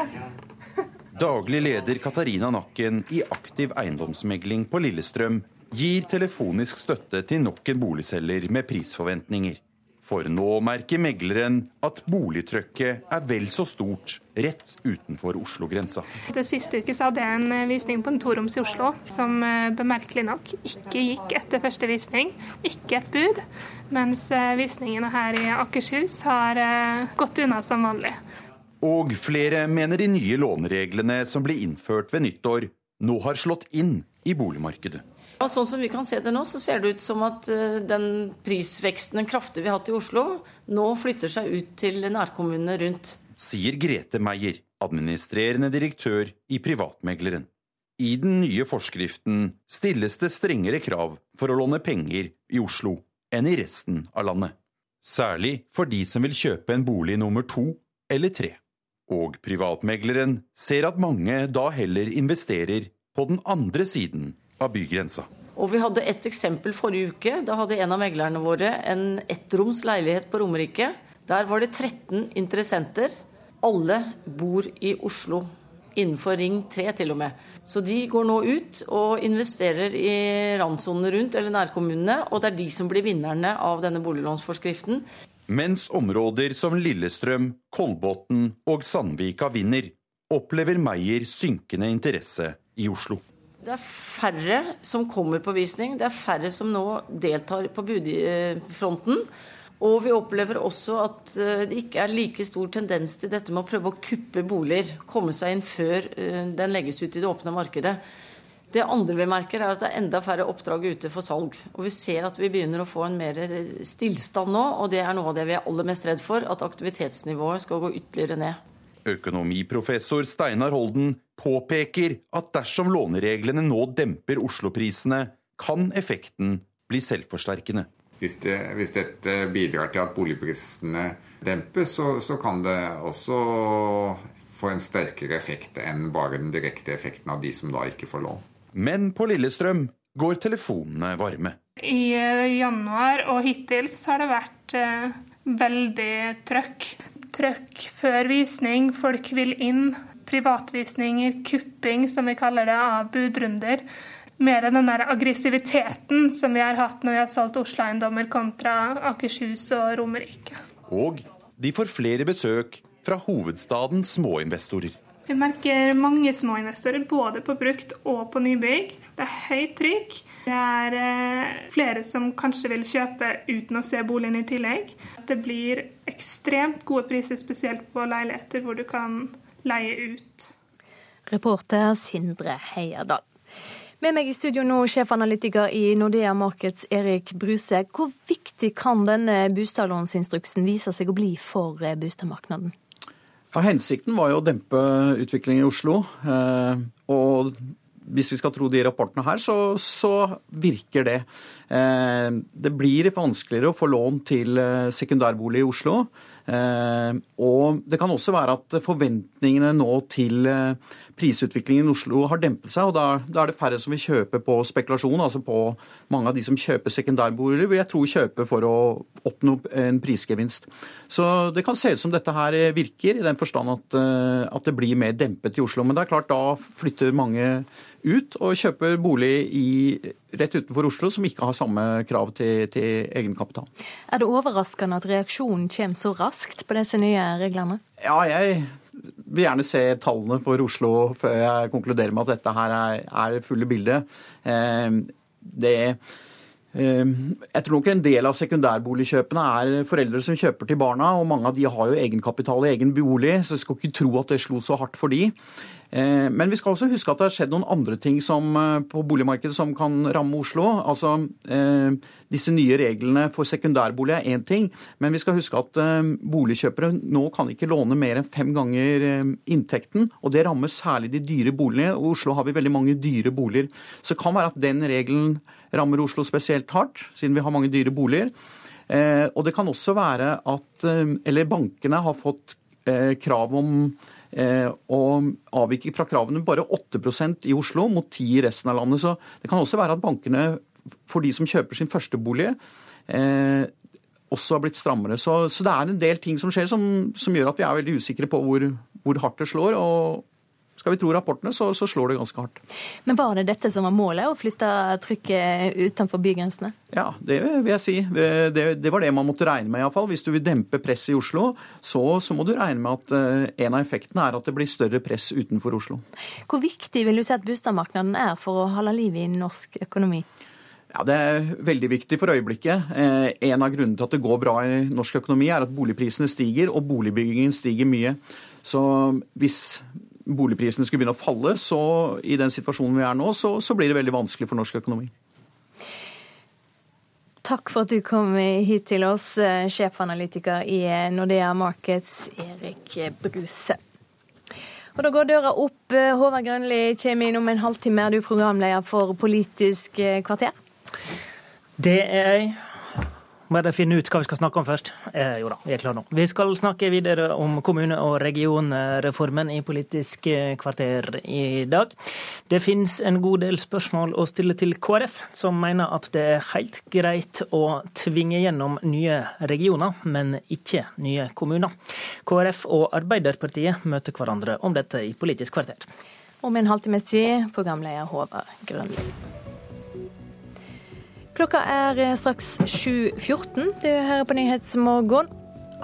Daglig leder Katarina Nakken i Aktiv eiendomsmegling på Lillestrøm gir telefonisk støtte til nok en boligselger med prisforventninger. For nå merker megleren at boligtrykket er vel så stort rett utenfor Oslo-grensa. Det siste uke hadde jeg en eh, visning på en toroms i Oslo som eh, bemerkelig nok ikke gikk etter første visning. Ikke et bud. Mens eh, visningene her i Akershus har gått unna som vanlig. Og flere mener de nye lånereglene som ble innført ved nyttår, nå har slått inn i boligmarkedet. Ja, sånn som vi kan se det nå, så ser det ut som at eh, den prisveksten, den kraftige vi har hatt i Oslo, nå flytter seg ut til nærkommunene rundt. Sier Grete Meier, administrerende direktør i Privatmegleren. I den nye forskriften stilles det strengere krav for å låne penger i Oslo enn i resten av landet. Særlig for de som vil kjøpe en bolig nummer to eller tre. Og privatmegleren ser at mange da heller investerer på den andre siden av bygrensa. Og vi hadde et eksempel forrige uke. Da hadde en av meglerne våre en ettroms leilighet på Romerike. Der var det 13 interessenter. Alle bor i Oslo. Innenfor Ring 3 til og med. Så de går nå ut og investerer i randsonene rundt, eller nærkommunene. Og det er de som blir vinnerne av denne boliglånsforskriften. Mens områder som Lillestrøm, Kolbotn og Sandvika vinner, opplever Meyer synkende interesse i Oslo. Det er færre som kommer på visning. Det er færre som nå deltar på budfronten. Og vi opplever også at eh, det ikke er like stor tendens til dette med å prøve å kuppe boliger. Komme seg inn før eh, den legges ut i det åpne markedet. Det andre vi merker, er at det er enda færre oppdrag ute for salg. Og vi ser at vi begynner å få en mer stillstand nå, og det er noe av det vi er aller mest redd for. At aktivitetsnivået skal gå ytterligere ned. Økonomiprofessor Steinar Holden påpeker at dersom lånereglene nå demper Oslo-prisene, kan effekten bli selvforsterkende. Hvis, det, hvis, dette bidrar til at boligprisene dempes, så, så, kan det også få en sterkere effekt enn bare den direkte effekten av de som da ikke får lån. Men på Lillestrøm går telefonene varme. I eh, januar og hittils har det vært eh, veldig trøkk trøkk før visning, folk vil inn. Privatvisninger, kupping, som vi kaller det, av budrunder. Mer enn den der aggressiviteten som vi har hatt når vi har solgt Oslo-eiendommer kontra Akershus og Romerike. Og de får flere besøk fra hovedstadens småinvestorer. Vi merker mange småinvestorer, både på brukt og på nybygg. Det er høyt trykk. Det er eh, flere som kanskje vil kjøpe uten å se boligen i tillegg. Det blir ekstremt gode priser, spesielt på leiligheter hvor du kan leie ut. Reporter Sindre Heierdal. Med meg i studio nå, sjefanalytiker i Nordea Markets, Erik Bruse. Hvor viktig kan denne bostadlånsinstruksen vise seg å bli for eh, boligmarkedet? Ja, hensikten var jo å dempe utviklingen i Oslo. Eh, og hvis vi skal tro de rapportene her, så, så virker det. Eh, det blir vanskeligere å få lån til sekundærbolig i Oslo. Og det kan også være at forventningene nå til prisutviklingen i Oslo har dempet seg, og da, da, er det færre som vil kjøpe på spekulasjon. Altså på mange av de som kjøper sekundærboliger, vil jeg tro kjøper for å oppnå en prisgevinst. Så det kan se ut som dette her virker, i den forstand at, eh, at det blir mer dempet i Oslo. Men det er klart, da flytter mange ut og kjøper bolig i, rett utenfor Oslo som ikke har samme krav til, til egenkapital. Er det overraskende at reaksjonen kommer så raskt på disse nye reglene? Ja, jeg vil gjerne se tallene for Oslo før jeg konkluderer med at dette her er, er fulle bildet. Eh, det eh, jeg tror nok en del av sekundærboligkjøpene er foreldre som kjøper til barna, og mange av de har jo egenkapital i egen bolig, så jeg skal ikke tro at det slo så hardt for de. Eh, men vi skal også huske at det har skjedd noen andre ting som, eh, på boligmarkedet som kan ramme Oslo. Altså, eh, Disse nye reglene for sekundærbolig er én ting, men vi skal huske at boligkjøpere nå kan ikke låne mer enn fem ganger inntekten. og Det rammer særlig de dyre boligene. I Oslo har vi veldig mange dyre boliger. Så det kan være at den regelen rammer Oslo spesielt hardt, siden vi har mange dyre boliger. Og det kan også være at Eller bankene har fått krav om og avviker fra kravene bare 8% i Oslo mot 10 i resten av landet. Så det kan også være at bankene, for de som kjøper sin første bolig, eh, også har blitt strammere. Så, så, det er en del ting som skjer som, som gjør at vi er veldig usikre på hvor, hvor hardt det slår. og skal vi tro rapportene, så, så, slår det ganske hardt. Men var det dette som var målet, å flytte trykket utenfor bygrensene? Ja, det vil jeg si. Det, det var det man måtte regne med, iallfall. Hvis du vil dempe presset i Oslo, så, så, må du regne med at uh, en av effektene er at det blir større press utenfor Oslo. Hvor viktig vil du si at boligmarkedet er for å holde liv i norsk økonomi? Ja, Det er veldig viktig for øyeblikket. Eh, en av grunnene til at det går bra i norsk økonomi, er at boligprisene stiger, og boligbyggingen stiger mye. Så hvis boligprisene skulle begynne å falle, så i den situasjonen vi er nå, så, så blir det veldig vanskelig for norsk økonomi. Takk for at du kom hit til oss, eh, sjefanalytiker i Nordea Markets, Erik Bruse. Og Da går døra opp. Håvard Grønli kommer inn om en halvtime. Er du programleder for Politisk kvarter? Det er jeg. Bare finne ut hva vi skal snakke om først. Eh, jo da, vi er klare nå. Vi skal snakke videre om kommune- og regionreformen i Politisk kvarter i dag. Det finnes en god del spørsmål å stille til KrF, som mener at det er helt greit å tvinge gjennom nye regioner, men ikke nye kommuner. KrF og Arbeiderpartiet møter hverandre om dette i Politisk kvarter. Om en halvtimes tid, programleder Håvard Grønli. Klokka er eh, straks 7.14. Du hører på Nyhetsmorgen.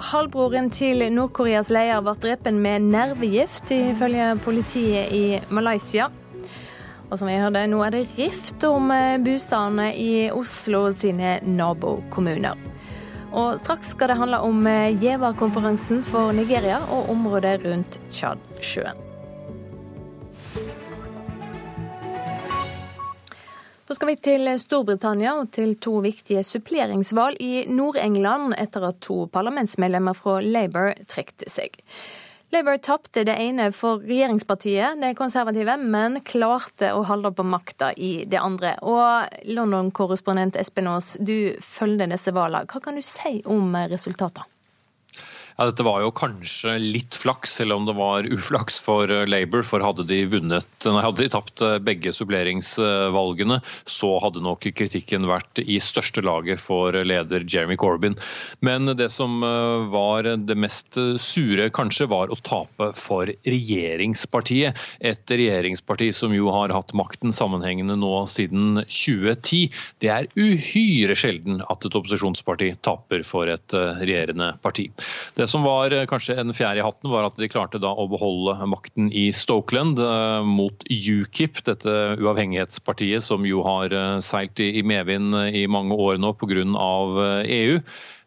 Halvbroren til Nord-Koreas leder ble drept med nervegift, ifølge politiet i Malaysia. Og som vi hørte, nå er det rift om bostadene bostedene i Oslo sine nabokommuner. Og straks skal det handle om eh, giverkonferansen for Nigeria og området rundt Tsjadsjøen. Så skal vi til Storbritannia og til to viktige suppleringsvalg i Nord-England etter at to parlamentsmedlemmer fra Labour trekte seg. Labour tapte det ene for regjeringspartiet, det konservative, men klarte å holde på makta i det andre. Og London-korrespondent Espen Aas, du følger disse valgene. Hva kan du si om resultatene? Ja, Dette var jo kanskje litt flaks, selv om det var uflaks for eh, Labour. For hadde de vunnet, nei, hadde de tapt eh, begge suppleringsvalgene, så hadde nok kritikken vært i største laget for leder Jeremy Corbyn. Men det som eh, var det mest sure, kanskje, var å tape for regjeringspartiet. Et regjeringsparti som jo har hatt makten sammenhengende nå siden 2010. Det er uhyre sjelden at et opposisjonsparti taper for et regjerende parti. Det det som var eh, kanskje en fjær i hatten, var at de klarte da å beholde makten i Stokeland eh, mot UKIP, dette uavhengighetspartiet som jo har eh, seilt i medvind i mange år nå pga. EU.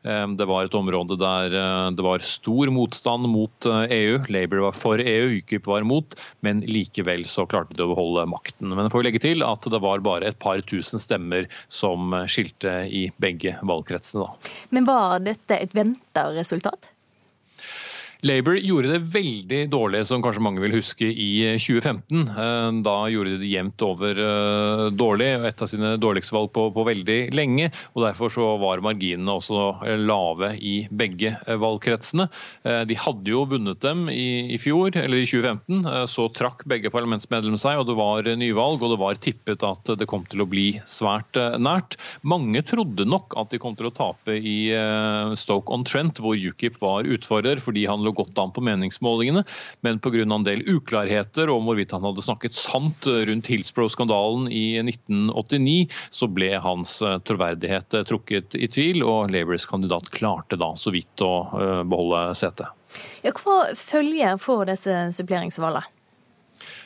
E det var et område der det var stor motstand mot EU. E Labour var for EU, UKIP var mot, men likevel så klarte de å beholde makten. Men jeg får legge til at det var bare et par tusen stemmer som skilte i begge valgkretsene. Da. Men var dette et venta resultat? Labour gjorde det veldig dårlig, som kanskje mange vil huske, i 2015. Eh, da gjorde de det jevnt over eh, dårlig, et av sine dårligste valg på, på, veldig lenge. og Derfor så var marginene også eh, lave i begge valgkretsene. De hadde jo vunnet dem i, i fjor, eller i 2015. Så trakk begge parlamentsmedlemmene seg, og det var nyvalg. Og det var tippet at det kom til å bli svært nært. Mange trodde nok at de kom til å tape i Stoke-on-Trent, hvor UKIP var utfordrer, fordi han lå godt an på meningsmålingene, men pga. en del uklarheter om hvorvidt han hadde snakket sant rundt Hillsborough-skandalen i 1989, så ble hans eh, troverdighet eh, trukket i tvil, og Labours kandidat klarte da så vidt å eh, beholde setet. Ja, hva følger for disse suppleringsvalgene?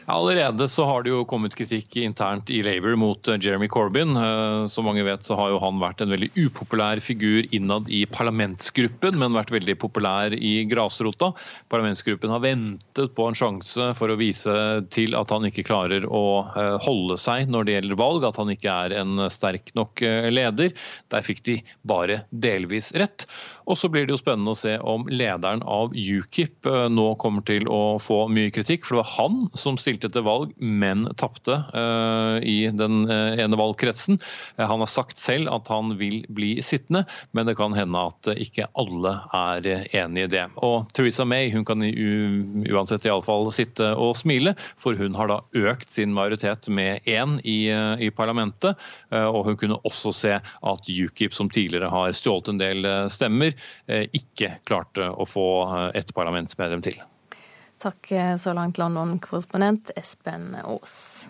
Allerede så har det jo kommet kritikk internt i Labour mot eh, Jeremy Corbyn. Eh, som mange vet så har jo han vært en veldig upopulær figur innad i parlamentsgruppen, men vært veldig populær i grasrota. Parlamentsgruppen har ventet på en sjanse for å vise til at han ikke klarer å eh, holde seg når det gjelder valg, at han ikke er en sterk nok leder. Der fikk de bare delvis rett. Og så blir det jo spennende å se om lederen av UKIP nå kommer til å få mye kritikk, for det var han som stilte stilte til valg, men tapte uh, i den uh, ene valgkretsen. Uh, han har sagt selv at han vil bli sittende, men det kan hende at ikke alle er enig i det. Og Theresa May hun kan uansett iallfall sitte og smile, for hun har da økt sin majoritet med én i, i parlamentet. Og hun kunne også se at UKIP, som tidligere har stjålet en del stemmer, ikke klarte å få et parlamentsmedlem til. Takk eh, så langt, London-korrespondent Espen Aas.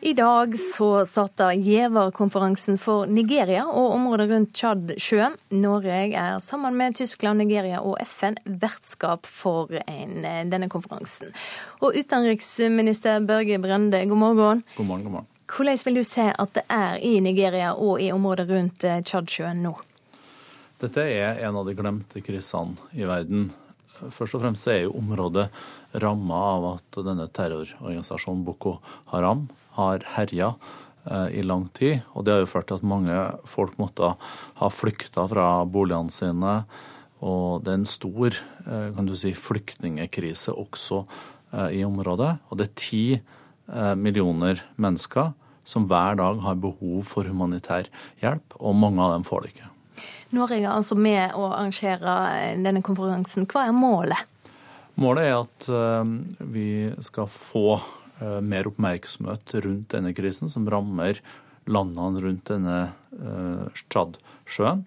I dag så starter giverkonferansen for Nigeria og området rundt Tsjadsjøen. Norge er sammen med Tyskland, Nigeria og FN vertskap for en, eh, denne konferansen. Og utenriksminister Børge Brende, god morgen. God morgen, god morgen. Hvordan vil du se at det er i Nigeria og i området rundt eh, Tsjadsjøen nå? Dette er en av de glemte krisene i verden. Først og fremst er jo området ramma av at denne terrororganisasjonen Boko Haram har herja eh, i lang tid. Og det har jo ført til at mange folk måtte ha flykta fra boligene sine. Og det er en stor eh, kan du si, flyktningekrise også i området. Og det er ti eh, millioner mennesker som hver dag har behov for humanitær hjelp, og mange av dem får det ikke. Norge er altså med å arrangere denne konferansen. Hva er målet? Målet er at eh, vi skal få eh, mer oppmerksomhet rundt denne krisen, som rammer landene rundt denne Tsjadsjøen.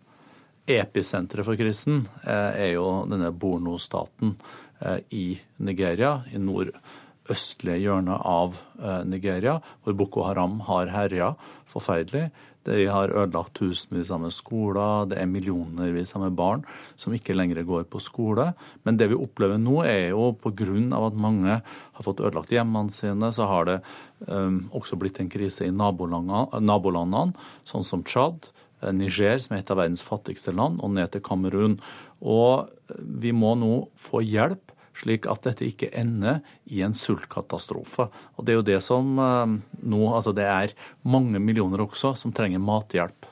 Episenteret for krisen er jo denne Borno-staten i Nigeria, i nord østlige hjørnet av eh, Nigeria, hvor Boko Haram har herja forferdelig. De har ødelagt tusenvis av skoler, det er millionervis av barn som ikke lenger går på skole. Men det vi opplever nå, er jo pga. at mange har fått ødelagt hjemmene sine, så har det um, også blitt en krise i nabolandene, sånn som Tsjad. Eh, Niger, som er et av verdens fattigste land, og ned til Kamerun. Og vi må nå få hjelp slik at dette ikke ender i en sultkatastrofe. Og Det er jo det som eh, nå Altså det er mange millioner også som trenger mathjelp.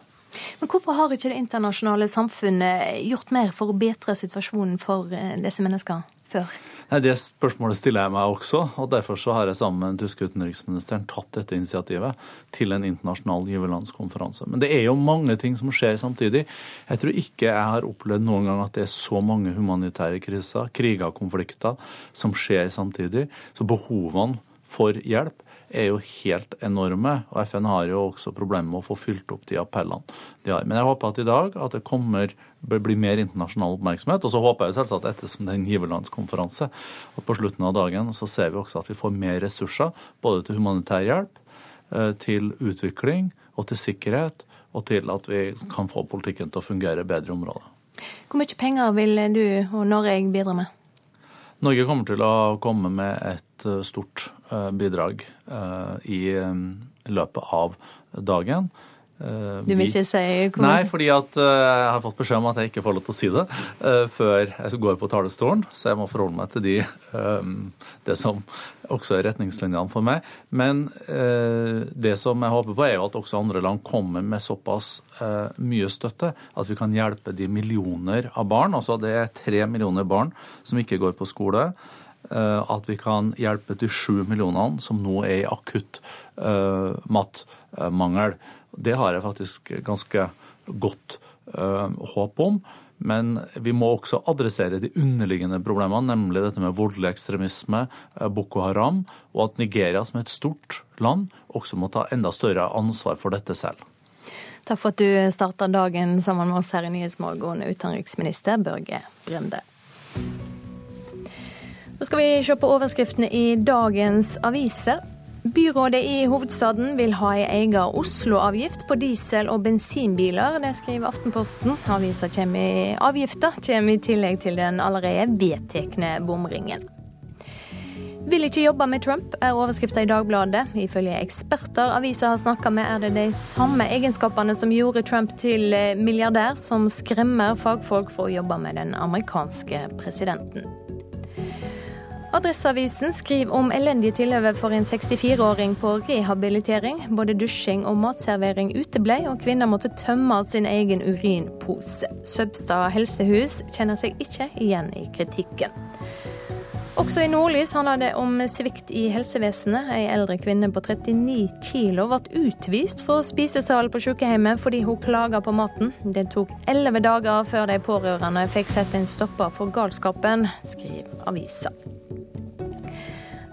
Men hvorfor har ikke det internasjonale samfunnet gjort mer for å bedre situasjonen for eh, disse menneskene før? Det spørsmålet stiller jeg meg også, og derfor så har jeg sammen med den tyske utenriksministeren tatt dette initiativet til en internasjonal giverlandskonferanse. Men det er jo mange ting som skjer samtidig. Jeg tror ikke jeg har opplevd noen gang at det er så mange humanitære kriser, kriger, konflikter, som skjer samtidig. Så behovene for hjelp er jo helt enorme. Og FN har jo også problemer med å få fylt opp de appellene de har. Men jeg håper at i dag at det kommer, bør bli mer internasjonal oppmerksomhet. Og så håper jeg selvsagt ettersom det er en giverlandskonferanse, at på slutten av dagen så ser vi også at vi får mer ressurser både til humanitær hjelp, eh, til utvikling og til sikkerhet, og til at vi kan få politikken til å fungere bedre i området. Hvor mye penger vil du og Norge bidra med? Norge kommer til å komme med et eh, stort eh, bidrag i løpet av dagen. Uh, du vil ikke si hvor Nei, fordi at uh, jeg har fått beskjed om at jeg ikke får lov til å si det uh, før jeg går på talerstolen. Så jeg må forholde meg til de, det som også er retningslinjene for meg. Men det som jeg håper på, er jo at også andre land kommer med såpass mye støtte at vi kan hjelpe de millioner av barn. Altså det er tre millioner barn som ikke går på skole at vi kan hjelpe de sju millionene som nå er i akutt matmangel. Det har jeg faktisk ganske godt uh, håp om. Men vi må også adressere de underliggende problemene, nemlig dette med voldelig ekstremisme, uh, Boko Haram, og at Nigeria, som er et stort land, også må ta enda større ansvar for dette selv. Takk for at du starta dagen sammen med oss her i Nyhetsmorgen, utenriksminister Børge Brende. Nå skal vi se på overskriftene i dagens aviser. Byrådet i hovedstaden vil ha ei egen Oslo-avgift på diesel- og bensinbiler. Det skriver Aftenposten. Avisa kommer avgifta kommer i tillegg til den allerede vedtekne bomringen. Vil ikke jobbe med Trump, er overskrifta i Dagbladet. Ifølge eksperter avisa har snakka med, er det de samme egenskapene som gjorde Trump til milliardær, som skremmer fagfolk for å jobbe med den amerikanske presidenten. Adresseavisen skriver om elendige tilhøve for en 64-åring på rehabilitering. Både dusjing og matservering uteblei, og kvinner måtte tømme sin egen urinpose. Søbstad helsehus kjenner seg ikke igjen i kritikken. Også i Nordlys handler det om svikt i helsevesenet. Ei eldre kvinne på 39 kilo ble utvist fra spisesalen på sykehjemmet fordi hun klaga på maten. Det tok elleve dager før de pårørende fikk sett en stopper for galskapen, skriver avisa.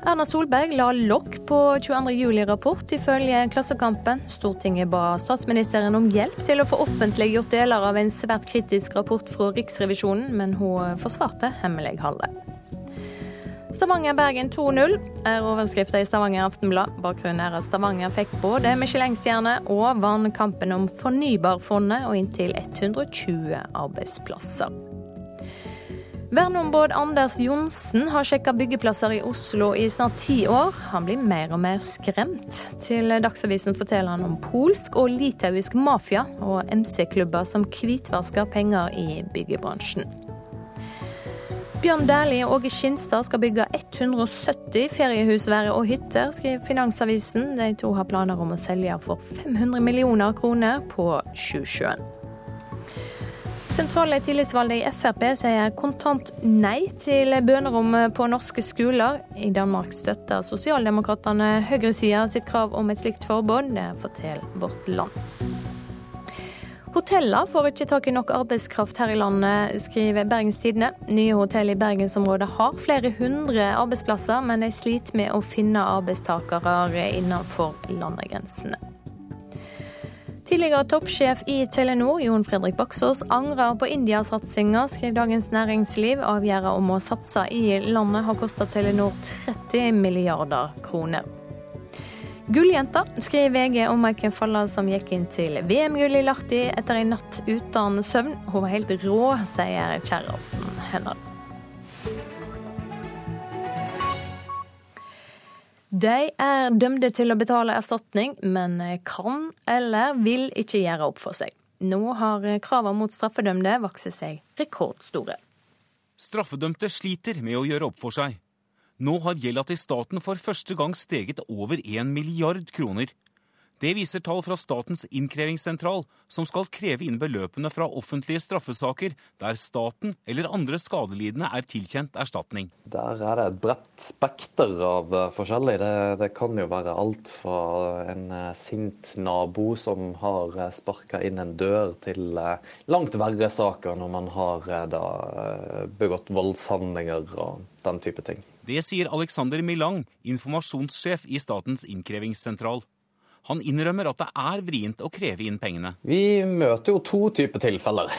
Erna Solberg la lokk på 22. juli-rapport, ifølge Klassekampen. Stortinget ba statsministeren om hjelp til å få offentliggjort deler av en svært kritisk rapport fra Riksrevisjonen, men hun forsvarte hemmeligholdet. Stavanger-Bergen 2-0 er overskriften i Stavanger Aftenblad. Bakgrunnen er at Stavanger fikk både Michelin-stjerne og vant kampen om Fornybarfondet og inntil 120 arbeidsplasser. Verneombud Anders Johnsen har sjekka byggeplasser i Oslo i snart ti år. Han blir mer og mer skremt. Til Dagsavisen forteller han om polsk og litauisk mafia og MC-klubber som hvitvasker penger i byggebransjen. Bjørn Dæhlie og Åge Skinstad skal bygge 170 feriehusvære og hytter, skriver Finansavisen. De to har planer om å selge for 500 millioner kroner på Sjusjøen. Sentrale tillitsvalgte i Frp sier kontant nei til bønerom på norske skoler. I Danmark støtter sosialdemokratene høyresida sitt krav om et slikt forbud. Det forteller Vårt Land. Hotellene får ikke tak i nok arbeidskraft her i landet, skriver Bergens Tidende. Nye hotell i bergensområdet har flere hundre arbeidsplasser, men de sliter med å finne arbeidstakere innenfor landegrensene. Tidligere toppsjef i Telenor, Jon Fredrik Baksås, angrer på India-satsinga, skriver Dagens Næringsliv. Avgjørelsen om å satse i landet har kosta Telenor 30 milliarder kroner. Gulljenta, skriver VG om Maiken Falla som gikk inn til VM-gull i Lahti etter en natt uten søvn. Hun var helt rå, sier kjæresten hennes. De er dømte til å betale erstatning, men kan eller vil ikke gjøre opp for seg. Nå har kravene mot straffedømte vokst seg rekordstore. Straffedømte sliter med å gjøre opp for seg. Nå har gjelda til staten for første gang steget over 1 milliard kroner. Det viser tall fra Statens innkrevingssentral, som skal kreve inn beløpene fra offentlige straffesaker der staten eller andre skadelidende er tilkjent erstatning. Der er det et bredt spekter av eh, forskjellig. Det, det kan jo være alt fra en eh, sint nabo som har eh, sparka inn en dør, til langt verre saker når man har da begått voldshandlinger og den type ting. Det sier Alexander Milang, informasjonssjef i Statens innkrevingssentral. Han innrømmer at det er vrient å kreve inn pengene. Vi møter jo to typer tilfeller.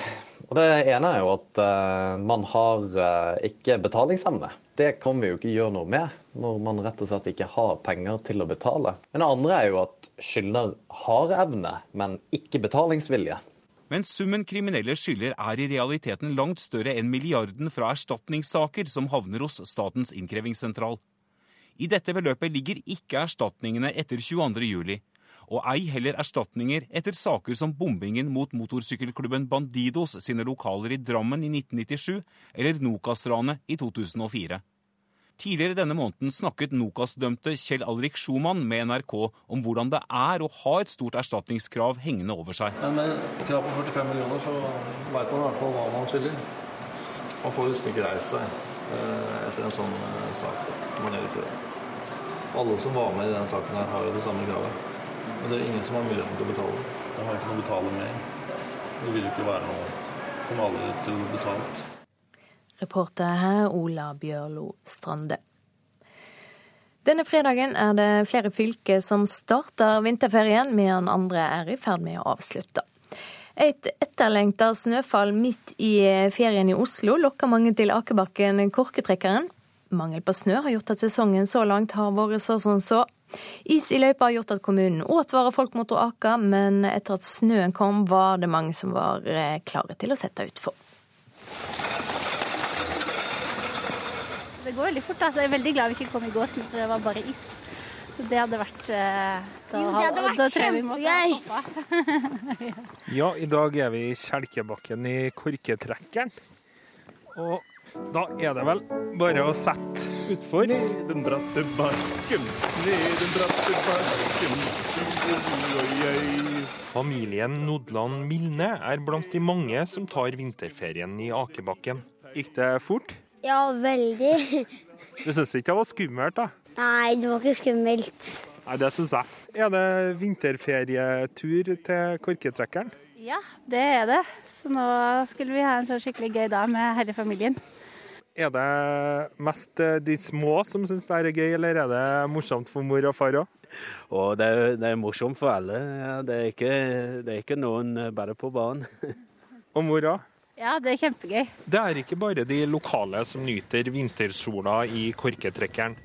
Og Det ene er jo at uh, man har uh, ikke betalingsevne. Det kan vi jo ikke gjøre noe med når man rett og slett ikke har penger til å betale. Men det andre er jo at skyldner har evne, men ikke betalingsvilje. Men summen kriminelle skylder er i realiteten langt større enn milliarden fra erstatningssaker som havner hos Statens innkrevingssentral. I dette beløpet ligger ikke erstatningene etter 22.07 og ei heller erstatninger etter saker som bombingen mot motorsykkelklubben Bandidos sine lokaler i Drammen i 1997 eller Nokas-ranet i 2004. Tidligere denne måneden snakket Nokas-dømte Kjell Alrik Schumann med NRK om hvordan det er å ha et stort erstatningskrav hengende over seg. Men med krav på 45 millioner så veit man i hvert fall hva man skylder. Man får liksom ikke reist seg eh, etter en sånn eh, sak. Man gjør ikke det. Alle som var med i den saken her, har jo det samme kravet. Men det er ingen som har muligheten til å betale. Da har ikke noe å betale med. Det vil jo ikke være noe som alle til å betale. Reporter her Ola Bjørlo Strande. Denne fredagen er det flere fylker som starter vinterferien, mens andre er i ferd med å avslutte. Et etterlengta snøfall midt i ferien i Oslo lokker mange til akebakken Korketrekkeren. Mangel på snø har gjort at sesongen så langt har vært så som så. Is i løypa har gjort at kommunen advarer folk mot å ake, men etter at snøen kom, var det mange som var eh, klare til å sette utfor. Det går veldig fort. Altså. Jeg er veldig glad vi ikke kom i går, for det var bare is. Så det hadde vært eh, da, Jo, det hadde vært kjempegøy! ja, i dag er vi i Kjelkebakken i Korketrekkeren. Og da er det vel bare å sette utfor. Ned den bratte bakken, ned den bratte bakken, suser du og jeg. Familien Nodland Milne er blant de mange som tar vinterferien i Akebakken. Gikk det fort? Ja, veldig. Du syns ikke det var skummelt, da? Nei, det var ikke skummelt. Nei, Det syns jeg. Er det vinterferietur til Korketrekkeren? Ja, det er det. Så nå skulle vi ha en så skikkelig gøy dag med hele familien. Er det mest eh, de små som syns det er gøy, eller er det morsomt for mor og far òg? det, er, det er morsomt for alle. Det er ikke, det er ikke noen eh, bare på banen. og mor òg? Ja, det er kjempegøy. Det er ikke bare de lokale som nyter vintersola i korketrekkeren.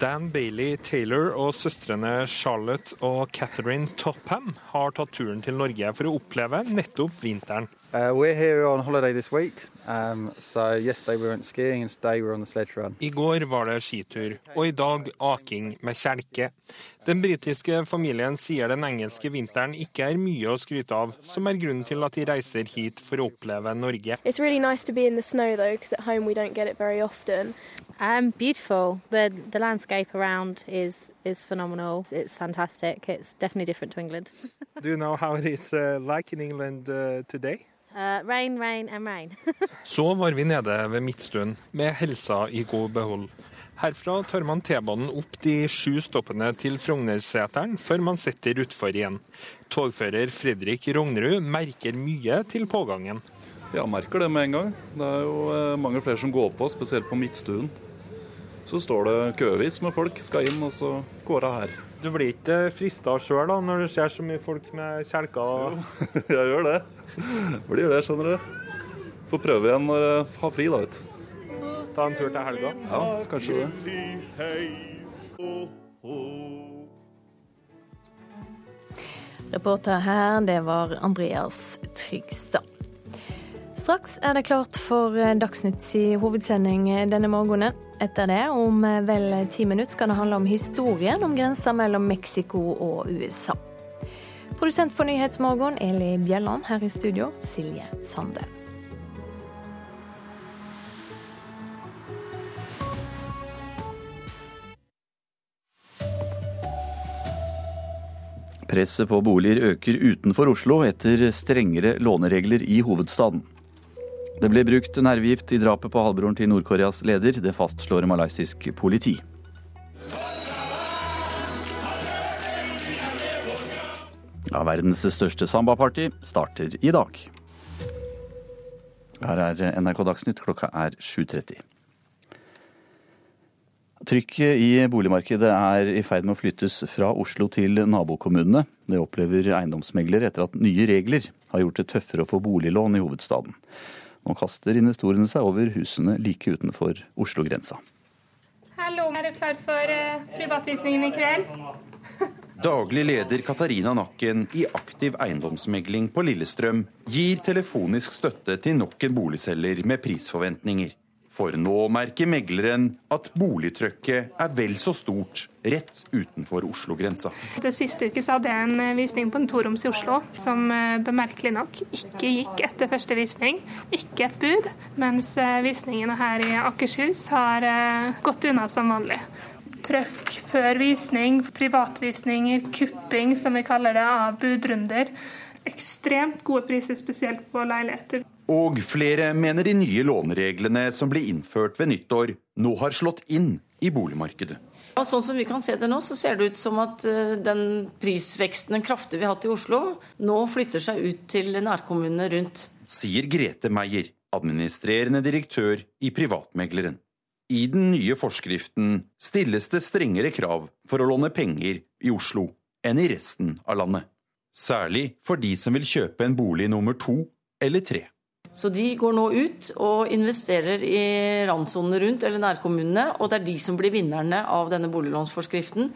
Dan Bailey Taylor og søstrene Charlotte og Catherine Topham har tatt turen til Norge for å oppleve nettopp vinteren. Uh, we're here on holiday this week. Um, so yesterday we went skiing and today we're on the sledge run. I går var det skitur, og i dag aking med kjelke. Den britiske familien sier den engelske vinteren ikke er mye å skryte av, som er grunnen til at de reiser hit for å oppleve Norge. It's really nice to be in the snow though, because at home we don't get it very often. Um, beautiful. The the landscape around is is phenomenal. It's fantastic. It's definitely different to England. Do you know how it is uh, like in England uh, today? Uh, rain, rain and rain. Så var vi nede ved Midtstuen, med helsa i god behold. Herfra tar man T-banen opp de sju stoppene til Frognerseteren, før man sitter utfor igjen. Togfører Fredrik Rognerud merker mye til pågangen. Ja, merker det med en gang. Det er jo eh, mange flere som går på, spesielt på Midtstuen. Så står det køvis med folk skal inn, og så går det her. Du blir ikke frista sjøl når du ser så mye folk med kjelker? jeg gjør det. Blir det, skjønner du. Får prøve igjen når jeg har fri, da, vet. Ta en tur til helga? Ja, kanskje det. Reporter her, det var Andreas Trygstad. Straks er det klart for Dagsnytts i hovedsending denne morgenen. Etter det, om vel ti minutter, skal det handle om historien om grensa mellom Mexico og USA. Produsent for Nyhetsmorgen, Eli Bjelland. Her i studio, Silje Sande. Presset på boliger øker utenfor Oslo etter strengere låneregler i hovedstaden. Det ble brukt nervegift i drapet på halvbroren til Nord-Koreas leder. Det fastslår malaysisk politi. Ja, verdens største sambaparty starter i dag. Her er NRK Dagsnytt, klokka er 7.30. Trykket i boligmarkedet er i ferd med å flyttes fra Oslo til nabokommunene. Det opplever eiendomsmeglere etter at nye regler har gjort det tøffere å få boliglån i hovedstaden. Nå kaster investorene seg over husene like utenfor Oslo-grensa. Hallo, er du klar for uh, privatvisningen i kveld? Daglig leder Katarina Nakken i Aktiv eiendomsmegling på Lillestrøm gir telefonisk støtte til nok en boligselger med prisforventninger. For nå merker megleren at boligtrykket er vel så stort rett utenfor Oslo-grensa. Det siste uke hadde jeg en eh, visning på en toroms i Oslo som eh, bemerkelig nok ikke gikk etter første visning. Ikke et bud. Mens eh, visningene her i Akershus har gått unna som vanlig. Trøkk før visning, privatvisninger, kupping som vi kaller det, av budrunder. Ekstremt gode priser, spesielt på leiligheter. Og flere mener de nye lånereglene som ble innført ved nyttår, nå har slått inn i boligmarkedet. Ja, sånn som vi kan se det nå, så ser det ut som at eh, den prisveksten, den kraftige vi har hatt i Oslo, nå flytter seg ut til nærkommunene rundt. Sier Grete Meier, administrerende direktør i Privatmegleren. I den nye forskriften stilles det strengere krav for å låne penger i Oslo enn i resten av landet. Særlig for de som vil kjøpe en bolig nummer to eller tre. Så de går nå ut og investerer i randsonene rundt, eller nærkommunene, og det er de som blir vinnerne av denne boliglånsforskriften.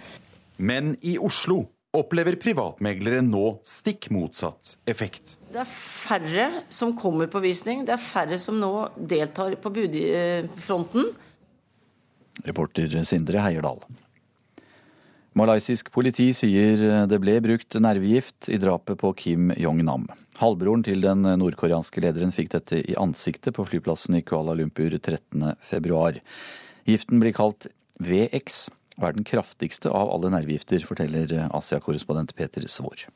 Men i Oslo opplever privatmeglere nå stikk motsatt effekt. Det er færre som kommer på visning, det er færre som nå deltar på budfronten. Reporter Sindre Heierdal. Malaysisk politi sier det ble brukt nervegift i drapet på Kim Jong-nam. Halvbroren til den nordkoreanske lederen fikk dette i ansiktet på flyplassen i Kuala Lumpur 13.2. Giften blir kalt VX og er den kraftigste av alle nervegifter, forteller Asia-korrespondent Peter Svår.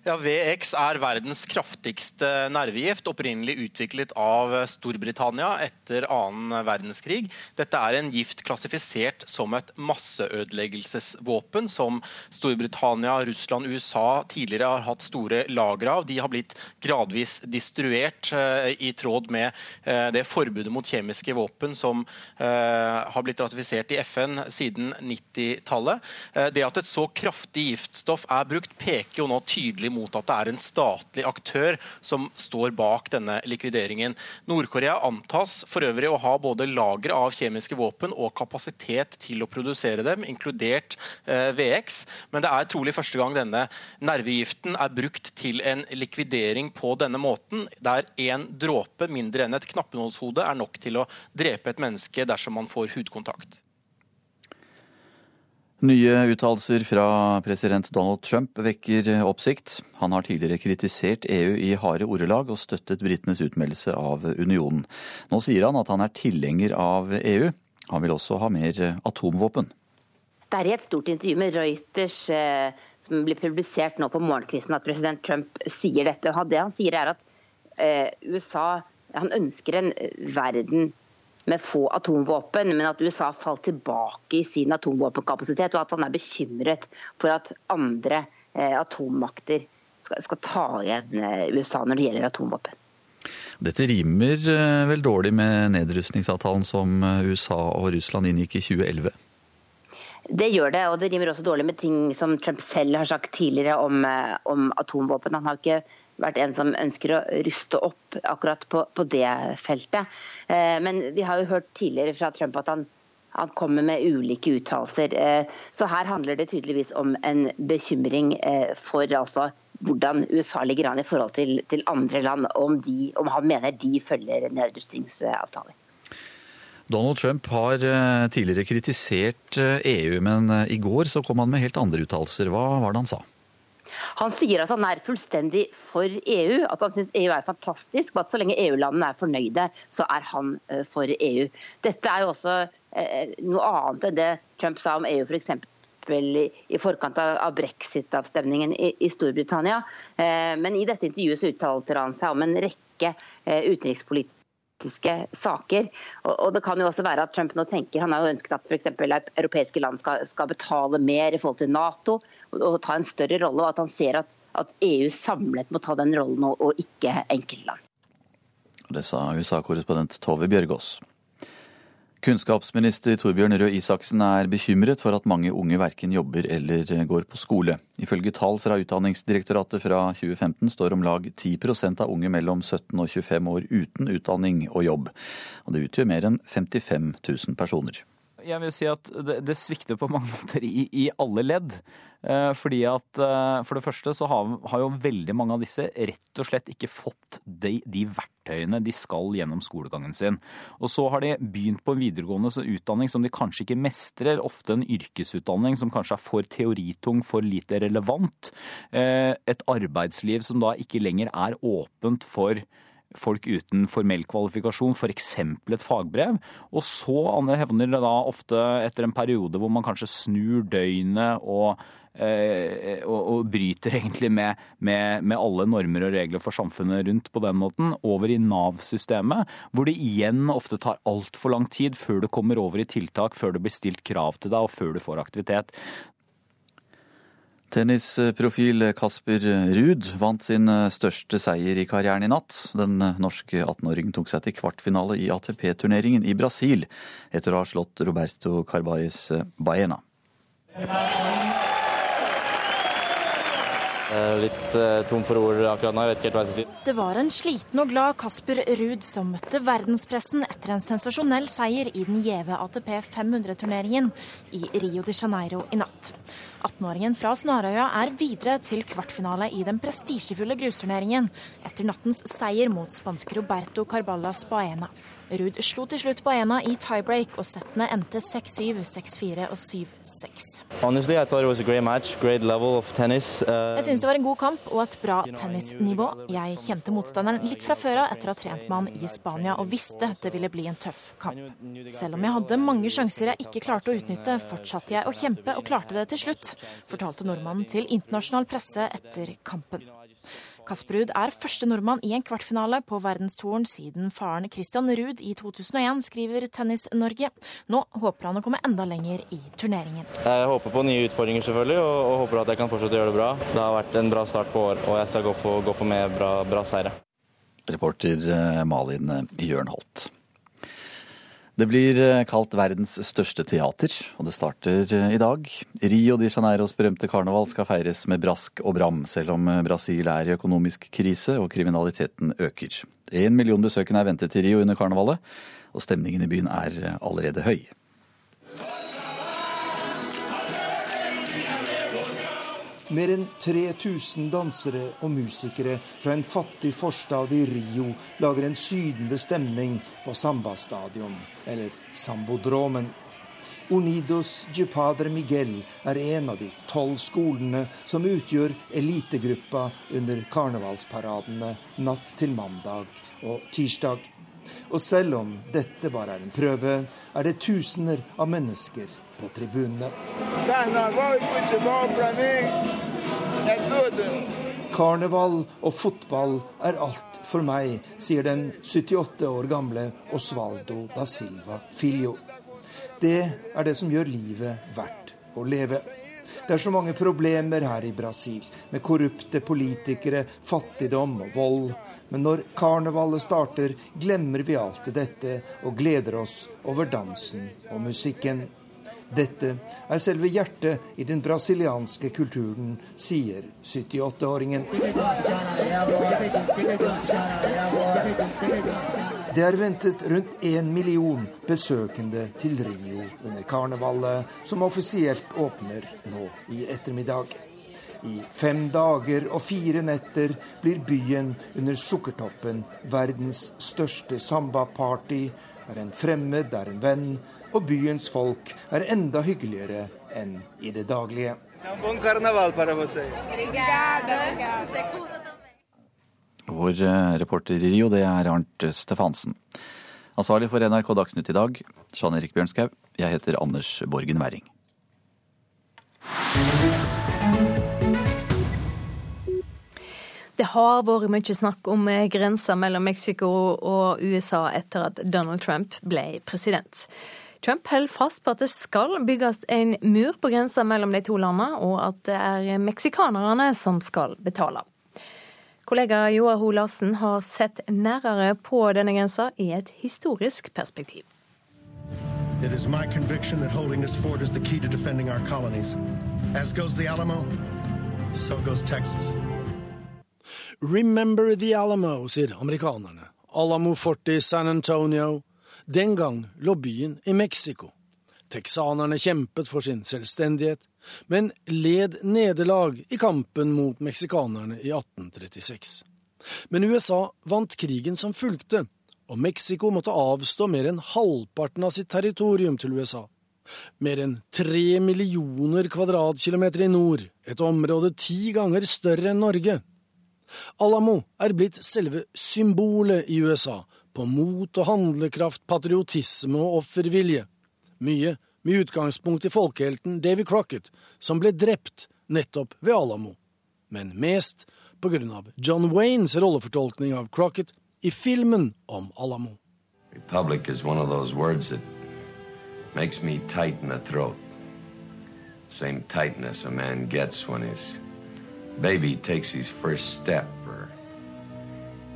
Ja, VX er verdens kraftigste nervegift, opprinnelig utviklet av Storbritannia etter annen verdenskrig. Dette er en gift klassifisert som et masseødeleggelsesvåpen, som Storbritannia, Russland USA tidligere har hatt store lagre av. De har blitt gradvis distruert uh, i tråd med uh, det forbudet mot kjemiske våpen som uh, har blitt ratifisert i FN siden 90-tallet. det at et så kraftig giftstoff er brukt, peker jo nå tydelig mot at det er en statlig aktør som står bak denne likvideringen. Nord-Korea antas for øvrig å ha både lagre av kjemiske våpen og kapasitet til å produsere dem, inkludert eh, VX. Men det er trolig første gang denne nervegiften er brukt til en likvidering på denne måten, der én dråpe mindre enn et knappenålshode er nok til å drepe et menneske dersom man får hudkontakt. Nye uttalelser fra president Donald Trump vekker oppsikt. Han har tidligere kritisert EU i harde ordelag og støttet britenes utmeldelse av unionen. Nå sier han at han er tilhenger av EU. Han vil også ha mer atomvåpen. Det er i et stort intervju med Reuters eh, som blir publisert nå på morgenkvisten at president Trump sier dette. Det han sier er at eh, USA han ønsker en verden med få atomvåpen, men at USA falt tilbake i sin atomvåpenkapasitet, og at han er bekymret for at andre eh, atommakter skal, skal, ta igjen eh, USA når det gjelder atomvåpen. Dette rimer eh, vel dårlig med nedrustningsavtalen som USA og Russland inngikk i 2011? Det gjør det, og det rimer også dårlig med ting som Trump selv har sagt tidligere om, eh, om atomvåpen. Han har ikke vært en som ønsker å ruste opp akkurat på, på det feltet. Eh, men vi har jo hørt tidligere fra Trump at han, han kommer med ulike uttalelser. Eh, så her handler det tydeligvis om en bekymring eh, for altså, hvordan USA ligger an i forhold til, til andre land, om, de, om han mener de følger nedrustningsavtaler. Donald Trump har eh, tidligere kritisert EU, eh, e men eh, i går så kom han med helt andre uttalelser. Hva var det han sa? Han sier at han er fullstendig for EU, at han syns EU er fantastisk, og at så lenge EU-landene er fornøyde, så er han for EU. Dette er jo også noe annet enn det Trump sa om EU f.eks. I forkant av brexit-avstemningen i Storbritannia. Men i dette intervjuet så uttalte han seg om en rekke utenrikspolitiske politiske saker. Og, og, det kan jo også være at Trump nå tenker Han har jo ønsket at f.eks. europeiske land skal, skal, betale mer i forhold til Nato og, og, ta en større rolle, og at han ser at, at EU samlet må ta den rollen, og, og ikke enkeltland. Det sa USA-korrespondent Tove Bjørgaas. Kunnskapsminister Torbjørn Røe Isaksen er bekymret for at mange unge verken jobber eller går på skole. Ifølge tall fra Utdanningsdirektoratet fra 2015 står om lag 10% av unge mellom 17 og 25 år uten utdanning og jobb. Og det utgjør mer enn 55 000 personer. Jeg vil si at det, det svikter på mange måter i, i alle ledd. Eh, fordi at eh, For det første så har, har, jo veldig mange av disse rett og slett ikke fått de, de, verktøyene de skal gjennom skolegangen sin. Og så har de begynt på en videregående utdanning som de kanskje ikke mestrer. Ofte en yrkesutdanning som kanskje er for teoritung, for lite relevant. Eh, et arbeidsliv som da ikke lenger er åpent for folk uten formell kvalifikasjon, f.eks. et fagbrev. Og så hevner det da ofte etter en periode hvor man kanskje snur døgnet og Eh, og, og, bryter egentlig med, med, med, alle normer og regler for samfunnet rundt på den måten, over i Nav-systemet, hvor det igjen ofte tar altfor lang tid før du kommer over i tiltak, før det blir stilt krav til deg og før du får aktivitet. Tennisprofil Kasper Ruud vant sin største seier i karrieren i natt. Den norske 18-åringen tok seg til kvartfinale i ATP-turneringen i Brasil etter å ha slått Roberto Carbaez Baena. Litt uh, tom for ord akkurat nå. Jeg vet ikke helt hva jeg skal si. Det var en sliten og glad Kasper Ruud som møtte verdenspressen etter en sensasjonell seier i den gjeve ATP 500-turneringen i Rio de Janeiro i natt. 18-åringen fra Snarøya er videre til kvartfinale i den prestisjefulle grusturneringen etter nattens seier mot spanske Roberto Carballas Baena. Ruud slo til slutt Baena i tiebreak, og settene endte 6-7, 6-4 og 7-6. Honestly, I thought it was a great match, great tennis. Uh... Jeg syns det var en god kamp og et bra tennisnivå. Jeg kjente motstanderen litt fra før av etter å ha trent med han i Spania og visste det ville bli en tøff kamp. Selv om jeg hadde mange sjanser jeg ikke klarte å utnytte, fortsatte jeg å kjempe og klarte det til slutt, fortalte nordmannen til internasjonal presse etter kampen. Kasper Ruud er første nordmann i en kvartfinale på verdenstoren siden faren Christian Ruud i 2001, skriver Tennis Norge. Nå håper han å komme enda lenger i turneringen. Jeg håper på nye utfordringer selvfølgelig, og, og håper at jeg kan fortsette å gjøre det bra. Det har vært en bra start på år, og jeg skal gå for, gå for mer bra, bra seire. Reporter eh, Malin Jørnholt. Det blir eh, kalt verdens største teater, og det starter eh, i dag. Rio de Janeiros berømte karneval skal feires med brask og bram, selv om eh, Brasil er i økonomisk krise og kriminaliteten øker. En million besøkende er ventet til Rio under karnevalet, og stemningen i byen er allerede høy. Mer enn 3000 dansere og musikere fra en fattig forstad i Rio lager en sydende stemning på Samba-stadion, eller Sambodromen. Unidos de Padre Miguel er en av de tolv skolene som utgjør elitegruppa under karnevalsparadene natt til mandag og tirsdag. Og selv om dette bare er en prøve, er det tusener av mennesker på tribunene. Karneval og fotball er alt for meg, sier den 78 år gamle Osvaldo da Silva Filho. Det er det som gjør livet verdt å leve. Det er så mange problemer her i Brasil, med korrupte politikere, fattigdom og vold. Men når karnevalet starter, glemmer vi alt dette og gleder oss over dansen og musikken. Dette er selve hjertet i den brasilianske kulturen, sier 78-åringen. Det er ventet rundt én million besøkende til Rio under karnevalet, som offisielt åpner nå i ettermiddag. I fem dager og fire netter blir byen under Sukkertoppen verdens største samba-party, der en fremmed er en venn, og byens folk er enda hyggeligere enn i det daglige. Vår eh, reporter i Rio, det er Arnt Stefansen. Ansvarlig for NRK Dagsnytt i dag, Jean Erik Bjørnskaug. Jeg heter Anders Borgen Werring. Det har vært mye snakk om eh, grensa mellom Mexico og USA etter at Donald Trump ble president. Trump holder fast på at det skal bygges en mur på grensa mellom de to landene, og at det er meksikanerne som skal betale. Kollega Joar Ho Larsen har sett nærere på denne grensa i et historisk perspektiv. It is my conviction that holding this fort is the key to defending our colonies. As goes the Alamo, so goes Texas. Remember the Alamo, sier amerikanerne. Alamo Fort i San Antonio. Den gang lå byen i Mexico. Texanerne kjempet for sin selvstendighet, men led nederlag i kampen mot meksikanerne i 1836. Men USA vant krigen som fulgte, og Mexico måtte avstå mer enn halvparten av sitt territorium til USA. Mer enn tre millioner kvadratkilometer i nord, et område ti ganger større enn Norge. Alamo er blitt selve symbolet i USA på mot og handlekraft, patriotisme og offervilje. Mye med utgangspunkt i folkehelten Davy Crocket, som ble drept nettopp ved Alamo. Men mest på grunn av John Waynes rollefortolkning av Crocket i filmen om Alamo. Republic is one of those words that makes me tight in the throat. Same tightness a man gets when his baby takes his first step or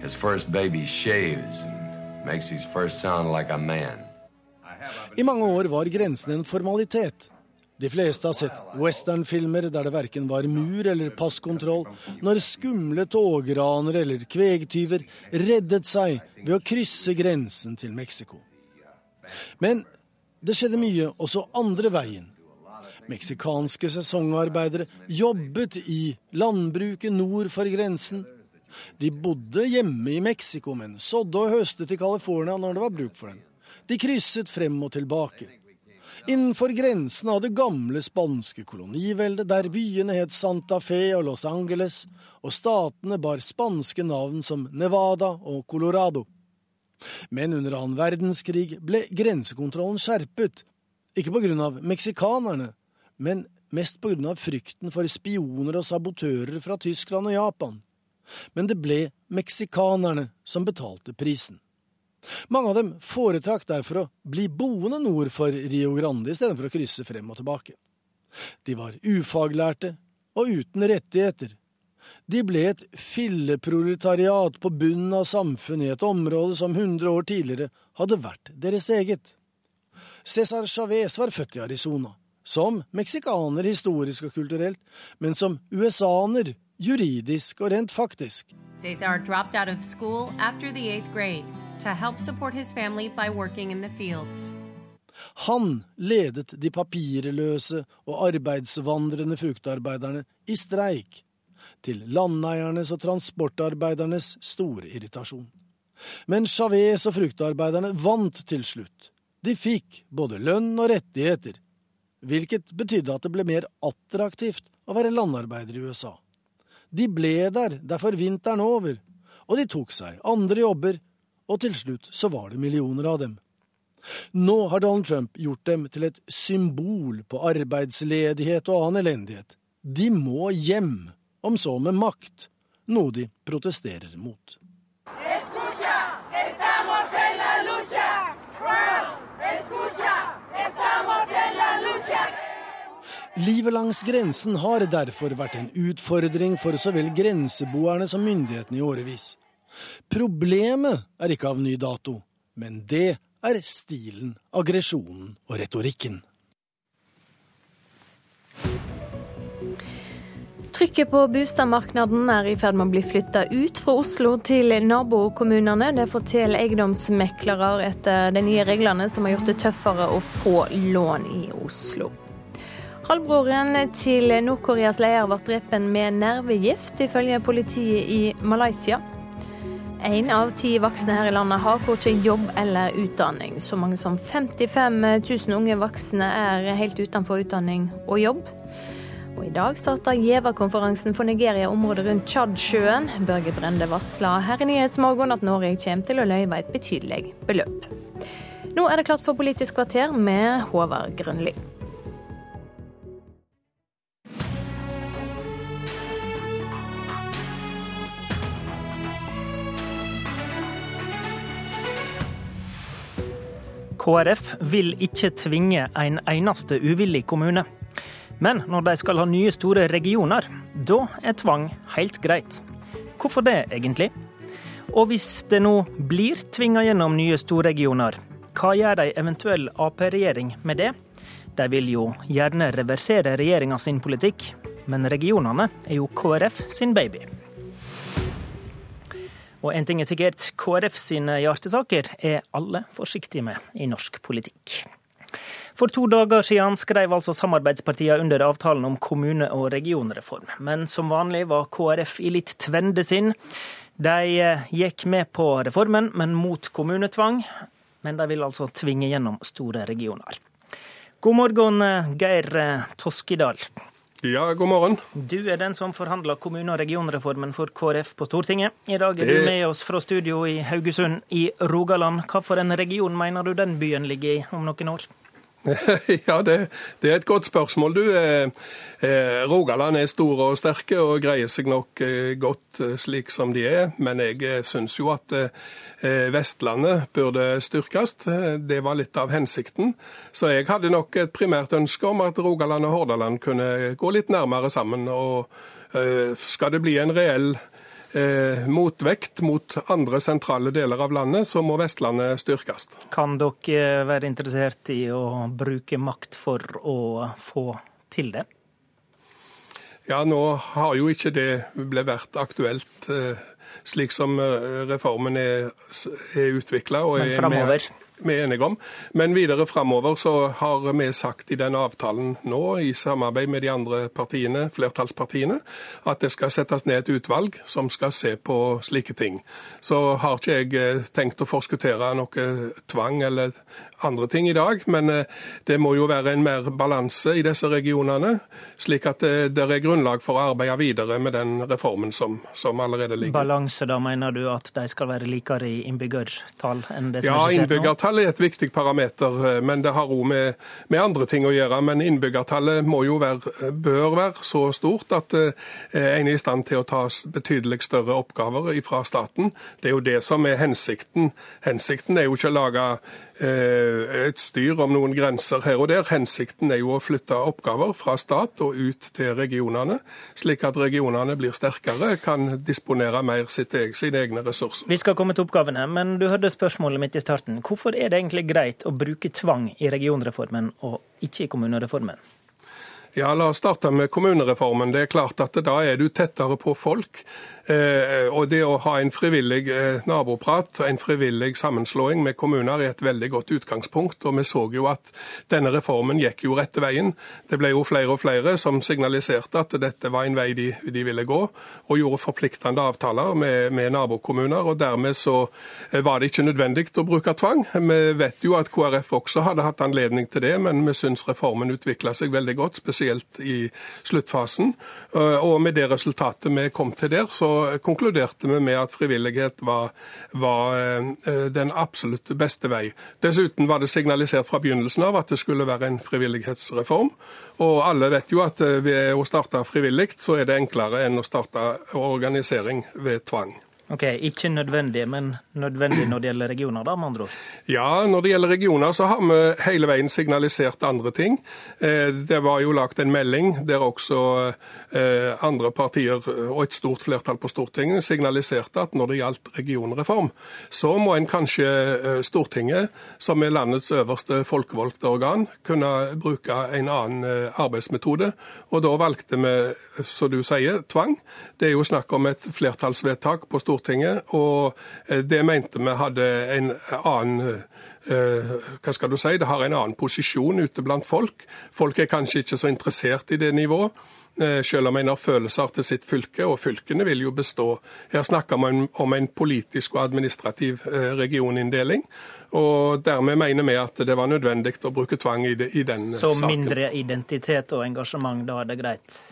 his first baby shaves and like. I mange år var grensen en formalitet. De fleste har sett westernfilmer der det verken var mur eller passkontroll, når skumle togranere eller kvegtyver reddet seg ved å krysse grensen til Mexico. Men det skjedde mye også andre veien. Meksikanske sesongarbeidere jobbet i landbruket nord for grensen. De bodde hjemme i Mexico, men sådde og høstet i California når det var bruk for dem. De krysset frem og tilbake. Innenfor grensene av det gamle spanske koloniveldet, der byene het Santa Fe og Los Angeles, og statene bar spanske navn som Nevada og Colorado. Men under annen verdenskrig ble grensekontrollen skjerpet, ikke på grunn av meksikanerne, men mest på grunn av frykten for spioner og sabotører fra Tyskland og Japan. Men det ble meksikanerne som betalte prisen. Mange av dem foretrakk derfor å bli boende nord for Rio Grande i stedet for å krysse frem og tilbake. De var ufaglærte og uten rettigheter. De ble et filleproletariat på bunnen av samfunnet i et område som 100 år tidligere hadde vært deres eget. Cesar Chávez var født i Arizona, som meksikaner historisk og kulturelt, men som USA-aner juridisk og rent faktisk. Cesar dropped out of school after the eighth grade to help support his family by working in the fields. Han ledet de papirløse og arbeidsvandrende fruktarbeiderne i streik, til landeiernes og transportarbeidernes store irritasjon. Men Chavez og fruktarbeiderne vant til slutt. De fikk både lønn og rettigheter, hvilket betydde at det ble mer attraktivt å være landarbeider i USA. De ble der derfor vinteren over, og de tok seg andre jobber, og til slutt så var det millioner av dem. Nå har Donald Trump gjort dem til et symbol på arbeidsledighet og annen elendighet. De må hjem, om så med makt, noe de protesterer mot. Livet langs grensen har derfor vært en utfordring for så vel grenseboerne som myndighetene i årevis. Problemet er ikke av ny dato, men det er stilen, aggresjonen og retorikken. Trykket på boligmarkedet er i ferd med å bli flytta ut fra Oslo til nabokommunene. Det forteller eiendomsmeklere etter de nye reglene som har gjort det tøffere å få lån i Oslo. Halvbroren til Nord-Koreas leder ble drept med nervegift, ifølge politiet i Malaysia. Én av ti voksne her i landet har ikke jobb eller utdanning. Så mange som 55 000 unge voksne er helt utenfor utdanning og jobb. Og I dag starter giverkonferansen for Nigeria-området rundt Tsjadsjøen. Børge Brende varsla her i Nyhetsmorgen at Norge kommer til å løyve et betydelig beløp. Nå er det klart for Politisk kvarter med Håvard Grønli. KrF vil ikke tvinge en eneste uvillig kommune. Men når de skal ha nye store regioner, da er tvang helt greit. Hvorfor det, egentlig? Og hvis det nå blir tvinga gjennom nye storregioner, hva gjør ei eventuell Ap-regjering med det? De vil jo gjerne reversere regjeringa sin politikk, men regionene er jo KrF sin baby. Og en ting er sikkert, KrF sine hjertesaker er alle forsiktige med i norsk politikk. For to dager siden skrev altså samarbeidspartiene under avtalen om kommune- og regionreform. Men som vanlig var KrF i litt tvende sinn. De eh, gikk med på reformen, men mot kommunetvang. Men de vil altså tvinge gjennom store regioner. God morgen, eh, Geir eh, Toskedal. Ja, god morgen. Du er den som forhandler kommune- og regionreformen for KrF på Stortinget. I dag er det... du med oss fra studio i Haugesund i Rogaland. Hva for en region mener du den byen ligger i om noen år? Ja, det, det, er et godt spørsmål. Du, eh, eh, Rogaland er store og sterke og greier seg nok eh, godt eh, slik som de er. Men jeg eh, syns jo at eh, Vestlandet burde styrkes. Det var litt av hensikten. Så jeg hadde nok et primært ønske om at Rogaland og Hordaland kunne gå litt nærmere sammen. Og skal det bli en reell eh, motvekt mot andre sentrale deler av landet, så må Vestlandet styrkes. Kan dere være interessert i å bruke makt for å få til det? Ja, nå har jo ikke det ble vært aktuelt eh, slik som eh, reformen er, er utvikla. Men framover? Vi er enige om. Men videre framover så har vi sagt i den avtalen nå, i samarbeid med de andre partiene, flertallspartiene, at det skal settes ned et utvalg som skal se på slike ting. Så har ikke jeg eh, tenkt å forskuttere noe tvang eller andre ting i dag, men eh, det må jo være en mer balanse i disse regionene, slik at det, det er grunnlag for å arbeide videre med den reformen som, som allerede ligger. Balanse, da mener du at de skal være likere i innbyggertall enn det som ja, er skissert nå? Ja, innbyggertall er et viktig parameter, eh, men det har òg med, med, andre ting å gjøre. Men innbyggertallet må jo være, bør være så stort at uh, en er i stand til å ta betydelig større oppgaver fra staten. Det er jo det som er hensikten. Hensikten er jo ikke å lage Eh, et styr om noen grenser her og der. Hensikten er jo å flytte oppgaver fra stat og ut til regionene, slik at regionene blir sterkere, kan disponere mer sine egne ressurser. Vi skal komme til oppgavene, men du hørte spørsmålet mitt i starten. Hvorfor er det egentlig greit å bruke tvang i regionreformen og ikke i kommunereformen? Ja, La oss starte med kommunereformen. Det er klart at Da er du tettere på folk. Eh, og det å ha en frivillig eh, naboprat, en frivillig sammenslåing med kommuner, er et veldig godt utgangspunkt. Og vi så jo at denne reformen gikk jo rette veien. Det ble jo flere og flere som signaliserte at dette var en vei de, de ville gå, og gjorde forpliktende avtaler med, med, nabokommuner. og Dermed så eh, var det ikke nødvendig å bruke tvang. Vi vet jo at KrF også hadde hatt anledning til det, men vi syns reformen utvikla seg veldig godt. spesielt i sluttfasen. Og med det resultatet vi kom til der, så konkluderte vi med at frivillighet var, var den absolutt beste vei. Dessuten var det signalisert fra begynnelsen av at det skulle være en frivillighetsreform. Og alle vet jo at ved å starte frivillig, så er det enklere enn å starte organisering ved tvang. Ok, Ikke nødvendig, men nødvendig når det gjelder regioner, da, med andre ord? Ja, når det gjelder regioner, så har vi hele veien signalisert andre ting. Eh, det var jo lagt en melding der også eh, andre partier og et stort flertall på Stortinget signaliserte at når det gjaldt regionreform, så må en kanskje eh, Stortinget, som er landets øverste folkevalgte organ, kunne bruke en annen arbeidsmetode. Og da valgte vi, som du sier, tvang. Det er jo snakk om et flertallsvedtak på Stortinget Stortinget, og eh, det mente vi hadde en annen eh, hva skal du si, Det har en annen posisjon ute blant folk. Folk er kanskje ikke så interessert i det nivået. Eh, selv om en har følelser til sitt fylke, og fylkene vil jo bestå. Her snakker man om en politisk og administrativ regioninndeling. og Dermed mener vi at det var nødvendig å bruke tvang i, den Så saken. Så mindre identitet og engasjement, da er det greit?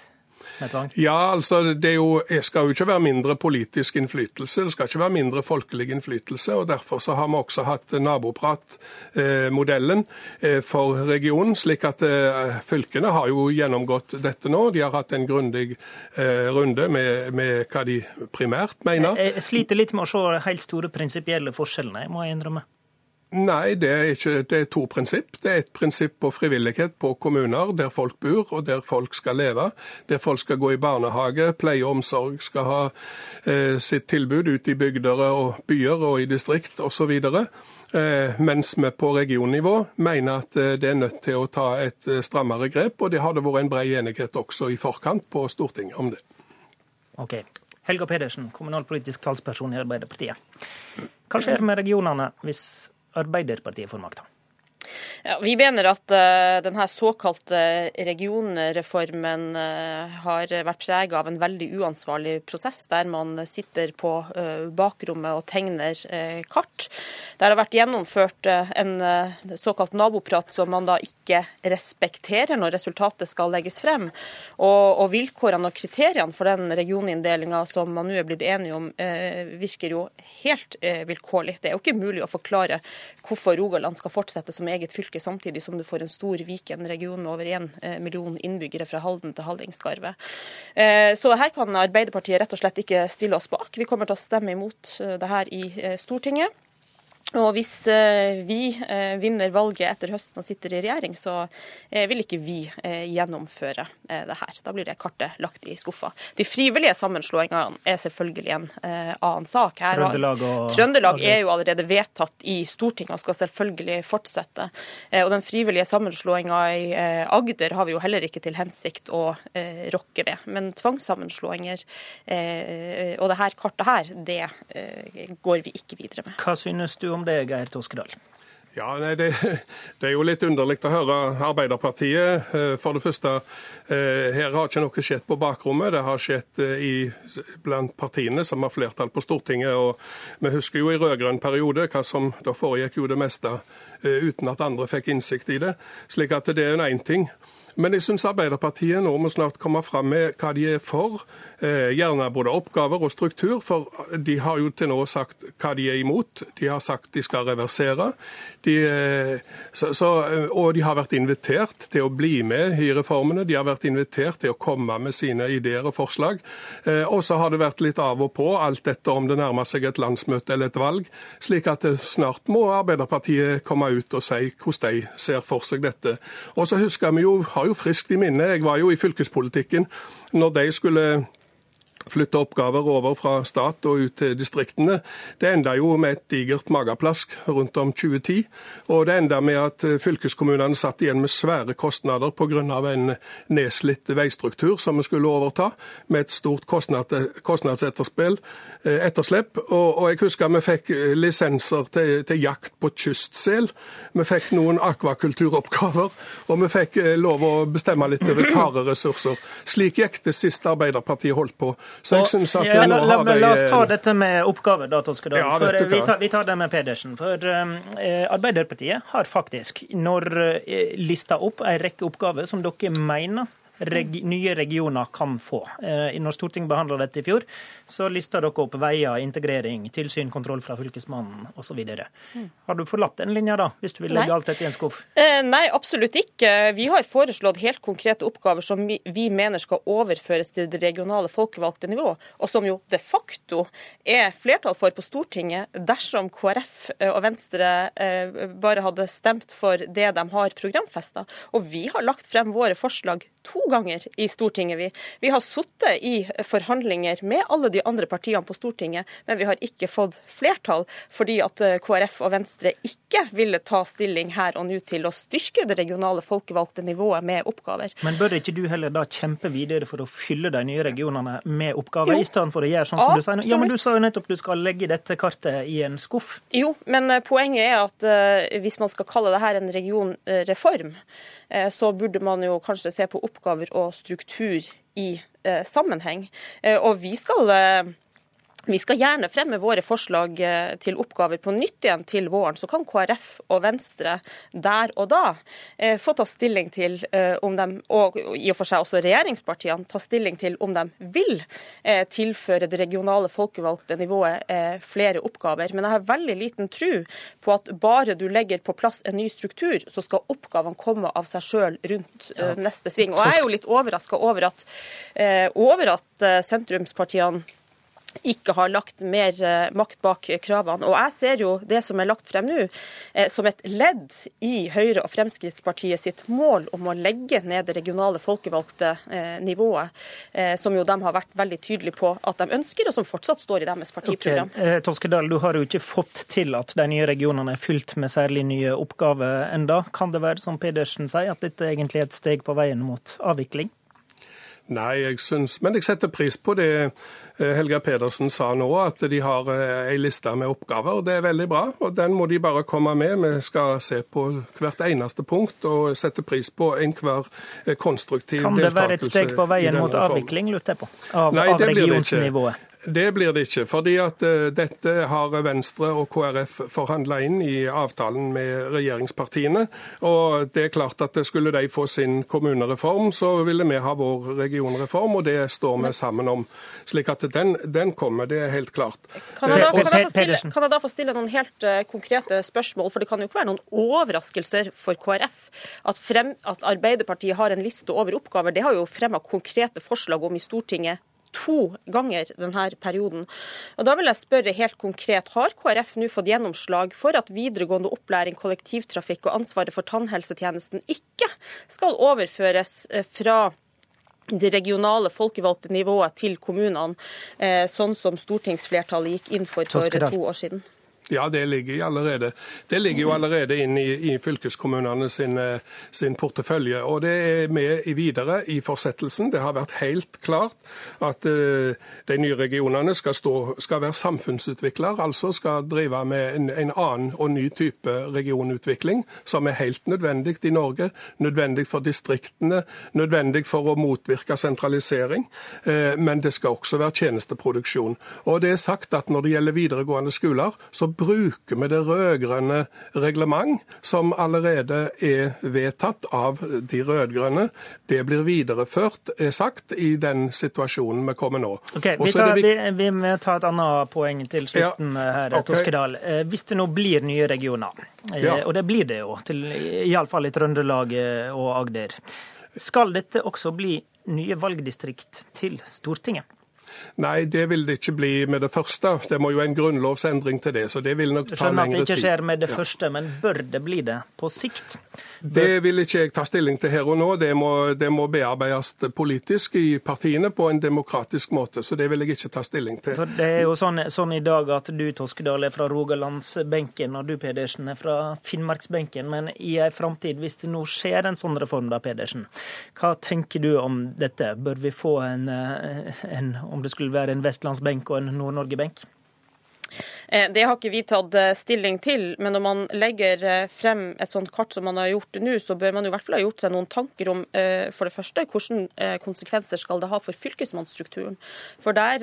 Ja, altså det jo, skal jo ikke være mindre politisk innflytelse. Det skal ikke være mindre folkelig innflytelse. og Derfor så har vi også hatt nabopratmodellen eh, for regionen. slik at eh, Fylkene har jo gjennomgått dette nå. De har hatt en grundig eh, runde med, med hva de primært mener. Jeg, jeg sliter litt med å se helt store prinsipielle forskjellene, må jeg innrømme. Nei, det er, ikke, det er to prinsipp. Det er et prinsipp på frivillighet på kommuner, der folk bor og der folk skal leve. Der folk skal gå i barnehage, pleie og omsorg skal ha eh, sitt tilbud ute i bygder og byer og i distrikt osv. Eh, mens vi på regionnivå mener at eh, det er nødt til å ta et eh, strammere grep. Og det har det vært en bred enighet også i forkant på Stortinget om det. Ok. Helga Pedersen, kommunalpolitisk talsperson i Arbeiderpartiet. Hva skjer med regionene hvis Arbeiderpartiet får makta? Ja, vi mener at uh, denne såkalte regionreformen uh, har vært prega av en veldig uansvarlig prosess, der man sitter på uh, bakrommet og tegner kart. Der det har vært gjennomført en såkalt naboprat som man da ikke respekterer når resultatet skal legges frem. Og, og vilkårene og kriteriene for den regioninndelinga som man nå er blitt enige om, virker jo helt vilkårlig. Det er jo ikke mulig å forklare hvorfor Rogaland skal fortsette som eget fylke samtidig som du får en stor Viken region med over én eh, million innbyggere fra Halden til Hallingskarvet. Eh, så her kan Arbeiderpartiet rett og slett ikke stille oss bak. Vi kommer til å stemme imot eh, det her i Stortinget. Og hvis eh, vi eh, vinner valget etter høsten og sitter i regjering, så eh, vil ikke vi gjennomføre det her. Da blir det kartet lagt i skuffa. De frivillige sammenslåingene er selvfølgelig en annen sak. Her Trøndelag, og... Trøndelag er jo allerede vedtatt i Stortinget og skal selvfølgelig fortsette. Og den frivillige sammenslåinga i Agder har vi jo heller ikke til hensikt å rokke ved. Men tvangssammenslåinger og det her kartet her, det går vi ikke videre med. Hva synes du om det, Geir Toskedal? Ja, nei, det, det, er jo litt underlig å høre Arbeiderpartiet. Eh, for det første, eh, her har ikke noe skjedd på bakrommet. Det har skjedd eh, i, blant partiene som har flertall på Stortinget. og Vi husker jo i rød-grønn periode hva som da foregikk jo det meste uten at andre fikk innsikt i det. Slik at det er en én ting. Men jeg syns Arbeiderpartiet nå må snart komme fram med hva de er for. Eh, gjerne både oppgaver og struktur, for de har jo til nå sagt hva de er imot. De har sagt de skal reversere. De, eh, så, så, eh, og de har vært invitert til å bli med i reformene. De har vært invitert til å komme med sine ideer og forslag. Og så har det vært litt av og på, alt etter om det nærmer seg et landsmøte eller et valg. Slik at snart må Arbeiderpartiet komme ut og si hvordan de ser for seg dette. Og så husker vi jo, har jo friskt i minne, jeg var jo i fylkespolitikken når de skulle flytte oppgaver over fra stat og ut til distriktene. Det enda jo med et digert mageplask rundt om 2010. Og det enda med at fylkeskommunene satt igjen med svære kostnader pga. en nedslitt veistruktur som vi skulle overta, med et stort kostnadsetterspill, eh. Og, og, jeg husker vi fikk lisenser til, til jakt på kystsel. Vi fikk noen akvakulturoppgaver, og vi fikk eh, lov å bestemme litt over tareressurser. Slik gikk det siste Arbeiderpartiet holdt på. Så jeg synes at ja, la, la, la, la, oss ta dette med oppgaver, da, Toskedal. Ja, for vi tar, vi tar, det med Pedersen. For eh, Arbeiderpartiet har faktisk, når eh, lista opp en rekke oppgaver som dere mener reg nye regioner kan få. Eh, når Stortinget behandla dette i fjor, så lista dere opp veier, integrering, tilsyn, kontroll fra Fylkesmannen osv. Mm. Har du forlatt den linja da, hvis du vil legge nei. alt dette i en skuff? Eh, nei, absolutt ikke. Vi har foreslått helt konkrete oppgaver som vi, vi mener skal overføres til det regionale folkevalgte nivå, og som jo de facto er flertall for på Stortinget dersom KrF og Venstre bare hadde stemt for det de har programfesta. Og vi har lagt frem våre forslag to ganger i Stortinget. Vi, vi har sittet i forhandlinger med alle de andre partiene på Stortinget, men vi har ikke fått flertall fordi at eh, KrF og Venstre ikke ville ta stilling her og nå til å styrke det regionale folkevalgte nivået med oppgaver. Men bør ikke du heller da kjempe videre for å fylle de nye regionene med oppgaver, jo, i stedet for å gjøre sånn som absolutt. du sier? Ja, men du sa jo nettopp du skal legge dette kartet i en skuff. Jo, men eh, poenget er at uh, hvis man skal kalle det her en regionreform, uh, så burde man jo kanskje se på oppgaver og struktur i eh, sammenheng. Eh, og vi skal eh, vi skal gjerne fremme våre forslag eh, til oppgaver på nytt igjen til våren. Så kan KrF og Venstre der og da eh, få ta stilling til eh, om de, og i og for seg også regjeringspartiene, ta stilling til om de vil tilføre det regionale folkevalgte nivået flere oppgaver. Men jeg har veldig liten tro på at bare du legger på plass en ny struktur, så skal oppgavene komme av seg sjøl rundt neste sving. Og jeg er jo litt overraska over at, over at sentrumspartiene ikke har lagt mer eh, makt bak kravene. Og Jeg ser jo det som er lagt frem nå, eh, som et ledd i Høyre og Fremskrittspartiet sitt mål om å legge ned det regionale folkevalgte eh, nivået, som jo de har vært veldig tydelige på at de ønsker, og som fortsatt står i deres partiprogram. Okay. Toskedal, du har jo ikke fått til at de nye regionene er fylt med særlig nye oppgaver enda. Kan det være som Pedersen sier, at dette egentlig er et steg på veien mot avvikling? Nei, jeg syns Men jeg setter pris på det eh, Helga Pedersen sa nå, at de har ei eh, liste med oppgaver. Det er veldig bra, og den må de bare komme med. Vi skal se på hvert eneste punkt og sette pris på enhver eh, konstruktiv deltakelse. Kan det være et steg på veien mot avvikling, lurte jeg på, av, Nei, av regionsnivået? Det blir det ikke. fordi at uh, dette har Venstre og KrF forhandla inn i avtalen med regjeringspartiene. Og det er klart at skulle de få sin kommunereform, så ville vi ha vår regionreform. Og det står vi sammen om. Slik at den, den kommer, det er helt klart. Kan jeg, da, kan, jeg stille, kan jeg, da, få stille noen helt uh, konkrete spørsmål? For det kan jo ikke være noen overraskelser for KrF at, frem, at Arbeiderpartiet har en liste over oppgaver. Det har jo fremma konkrete forslag om i Stortinget to ganger denne perioden. Og da vil jeg spørre helt konkret, Har KrF nå fått gjennomslag for at videregående opplæring, kollektivtrafikk og ansvaret for tannhelsetjenesten ikke skal overføres eh, fra det regionale folkevalgte nivået til kommunene, eh, sånn som stortingsflertallet gikk inn for for to år siden? Ja, det ligger, allerede. det ligger jo allerede inn i, i fylkeskommunene sin, eh, sin, portefølje. Og det er med i videre i fortsettelsen. Det har vært helt klart at uh, de nye regionene skal, stå, skal være samfunnsutvikler, altså skal drive med en, en, annen og ny type regionutvikling, som er helt nødvendig i Norge. Nødvendig for distriktene, nødvendig for å motvirke sentralisering. Uh, men det skal også være tjenesteproduksjon. Og det er sagt at når det gjelder videregående skoler, så bruker vi det rød-grønne reglement, som allerede er vedtatt av de rød-grønne. Det blir videreført, er sagt, i den situasjonen vi kommer nå. Okay, vi, tar, vi, vi, må ta et annet poeng til slutten ja, her, okay. Toskedal. Eh, hvis det nå blir nye regioner, eh, ja. og det blir det jo, til, iallfall i Trøndelag eh, og Agder, skal dette også bli nye valgdistrikt til Stortinget? Nei, det vil det ikke bli med det første. Det må jo en grunnlovsendring til det. så det vil nok ta lengre tid. Skjønner at det ikke skjer med det ja. første, men bør det bli det på sikt? Det vil ikke jeg ta stilling til her og nå. Det må, det må bearbeides politisk i partiene på en demokratisk måte. Så det vil jeg ikke ta stilling til. For Det er jo sånn, sånn i dag at du Toskedal er fra Rogalandsbenken, og du Pedersen er fra Finnmarksbenken. Men i ei framtid, hvis det nå skjer en sånn reform, da, Pedersen, hva tenker du om dette? Bør vi få en, en om det skulle være en vestlandsbenk og en Nord-Norge-benk? Eh, det har ikke vi tatt eh, stilling til, men når man legger eh, frem et sånt kart som man har gjort nå, så bør man jo i hvert fall ha gjort seg noen tanker om for det første hvilke konsekvenser skal det ha for fylkesmannsstrukturen. For der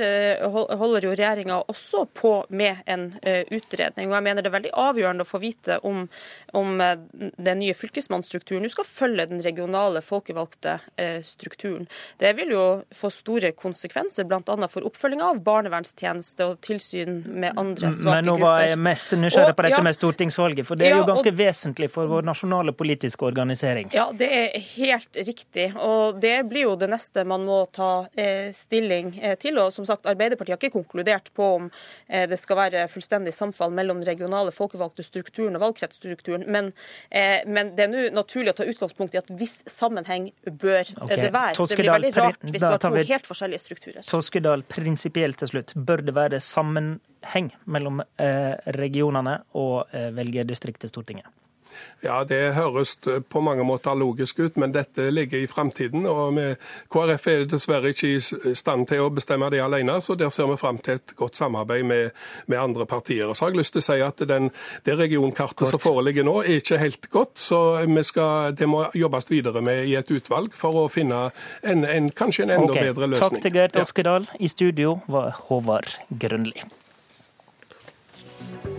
holder jo regjeringa også på med en utredning. og jeg mener Det er veldig avgjørende å få vite om, om den nye fylkesmannsstrukturen nå skal følge den regionale folkevalgte strukturen. Det vil jo få store konsekvenser, bl.a. for oppfølging av barnevernstjeneste og tilsyn med andre svake Men nå var jeg mest nysgjerrig på dette med stortingsvalget, for det er jo ganske vesentlig for vår nasjonale politiske organisering. Ja, det er helt riktig, og det blir jo det neste man må ta eh, stilling eh, til. Og som sagt, Arbeiderpartiet har ikke konkludert på om eh, det skal være fullstendig samfall mellom den regionale folkevalgte strukturen og valgkretsstrukturen, men, men det er nå naturlig å ta utgangspunkt i at viss sammenheng bør okay. det være. det blir veldig rart hvis du har to helt forskjellige strukturer. Toskedal, prinsipielt til slutt, bør det være sammenheng mellom eh, regionene og velgerdistriktet velgerdistrikt til Stortinget? Ja, Det høres på mange måter logisk ut, men dette ligger i framtiden. KrF er dessverre ikke i stand til å bestemme det alene, så der ser vi fram til et godt samarbeid med, med andre partier. Og Så har jeg lyst til å si at den, Det regionkartet Kort. som foreligger nå, er ikke helt godt. så skal, Det må jobbes videre med i et utvalg for å finne en, en kanskje en enda okay. bedre løsning. Takk til Gert Oskedal. I studio var Håvard Grønli. Thank you.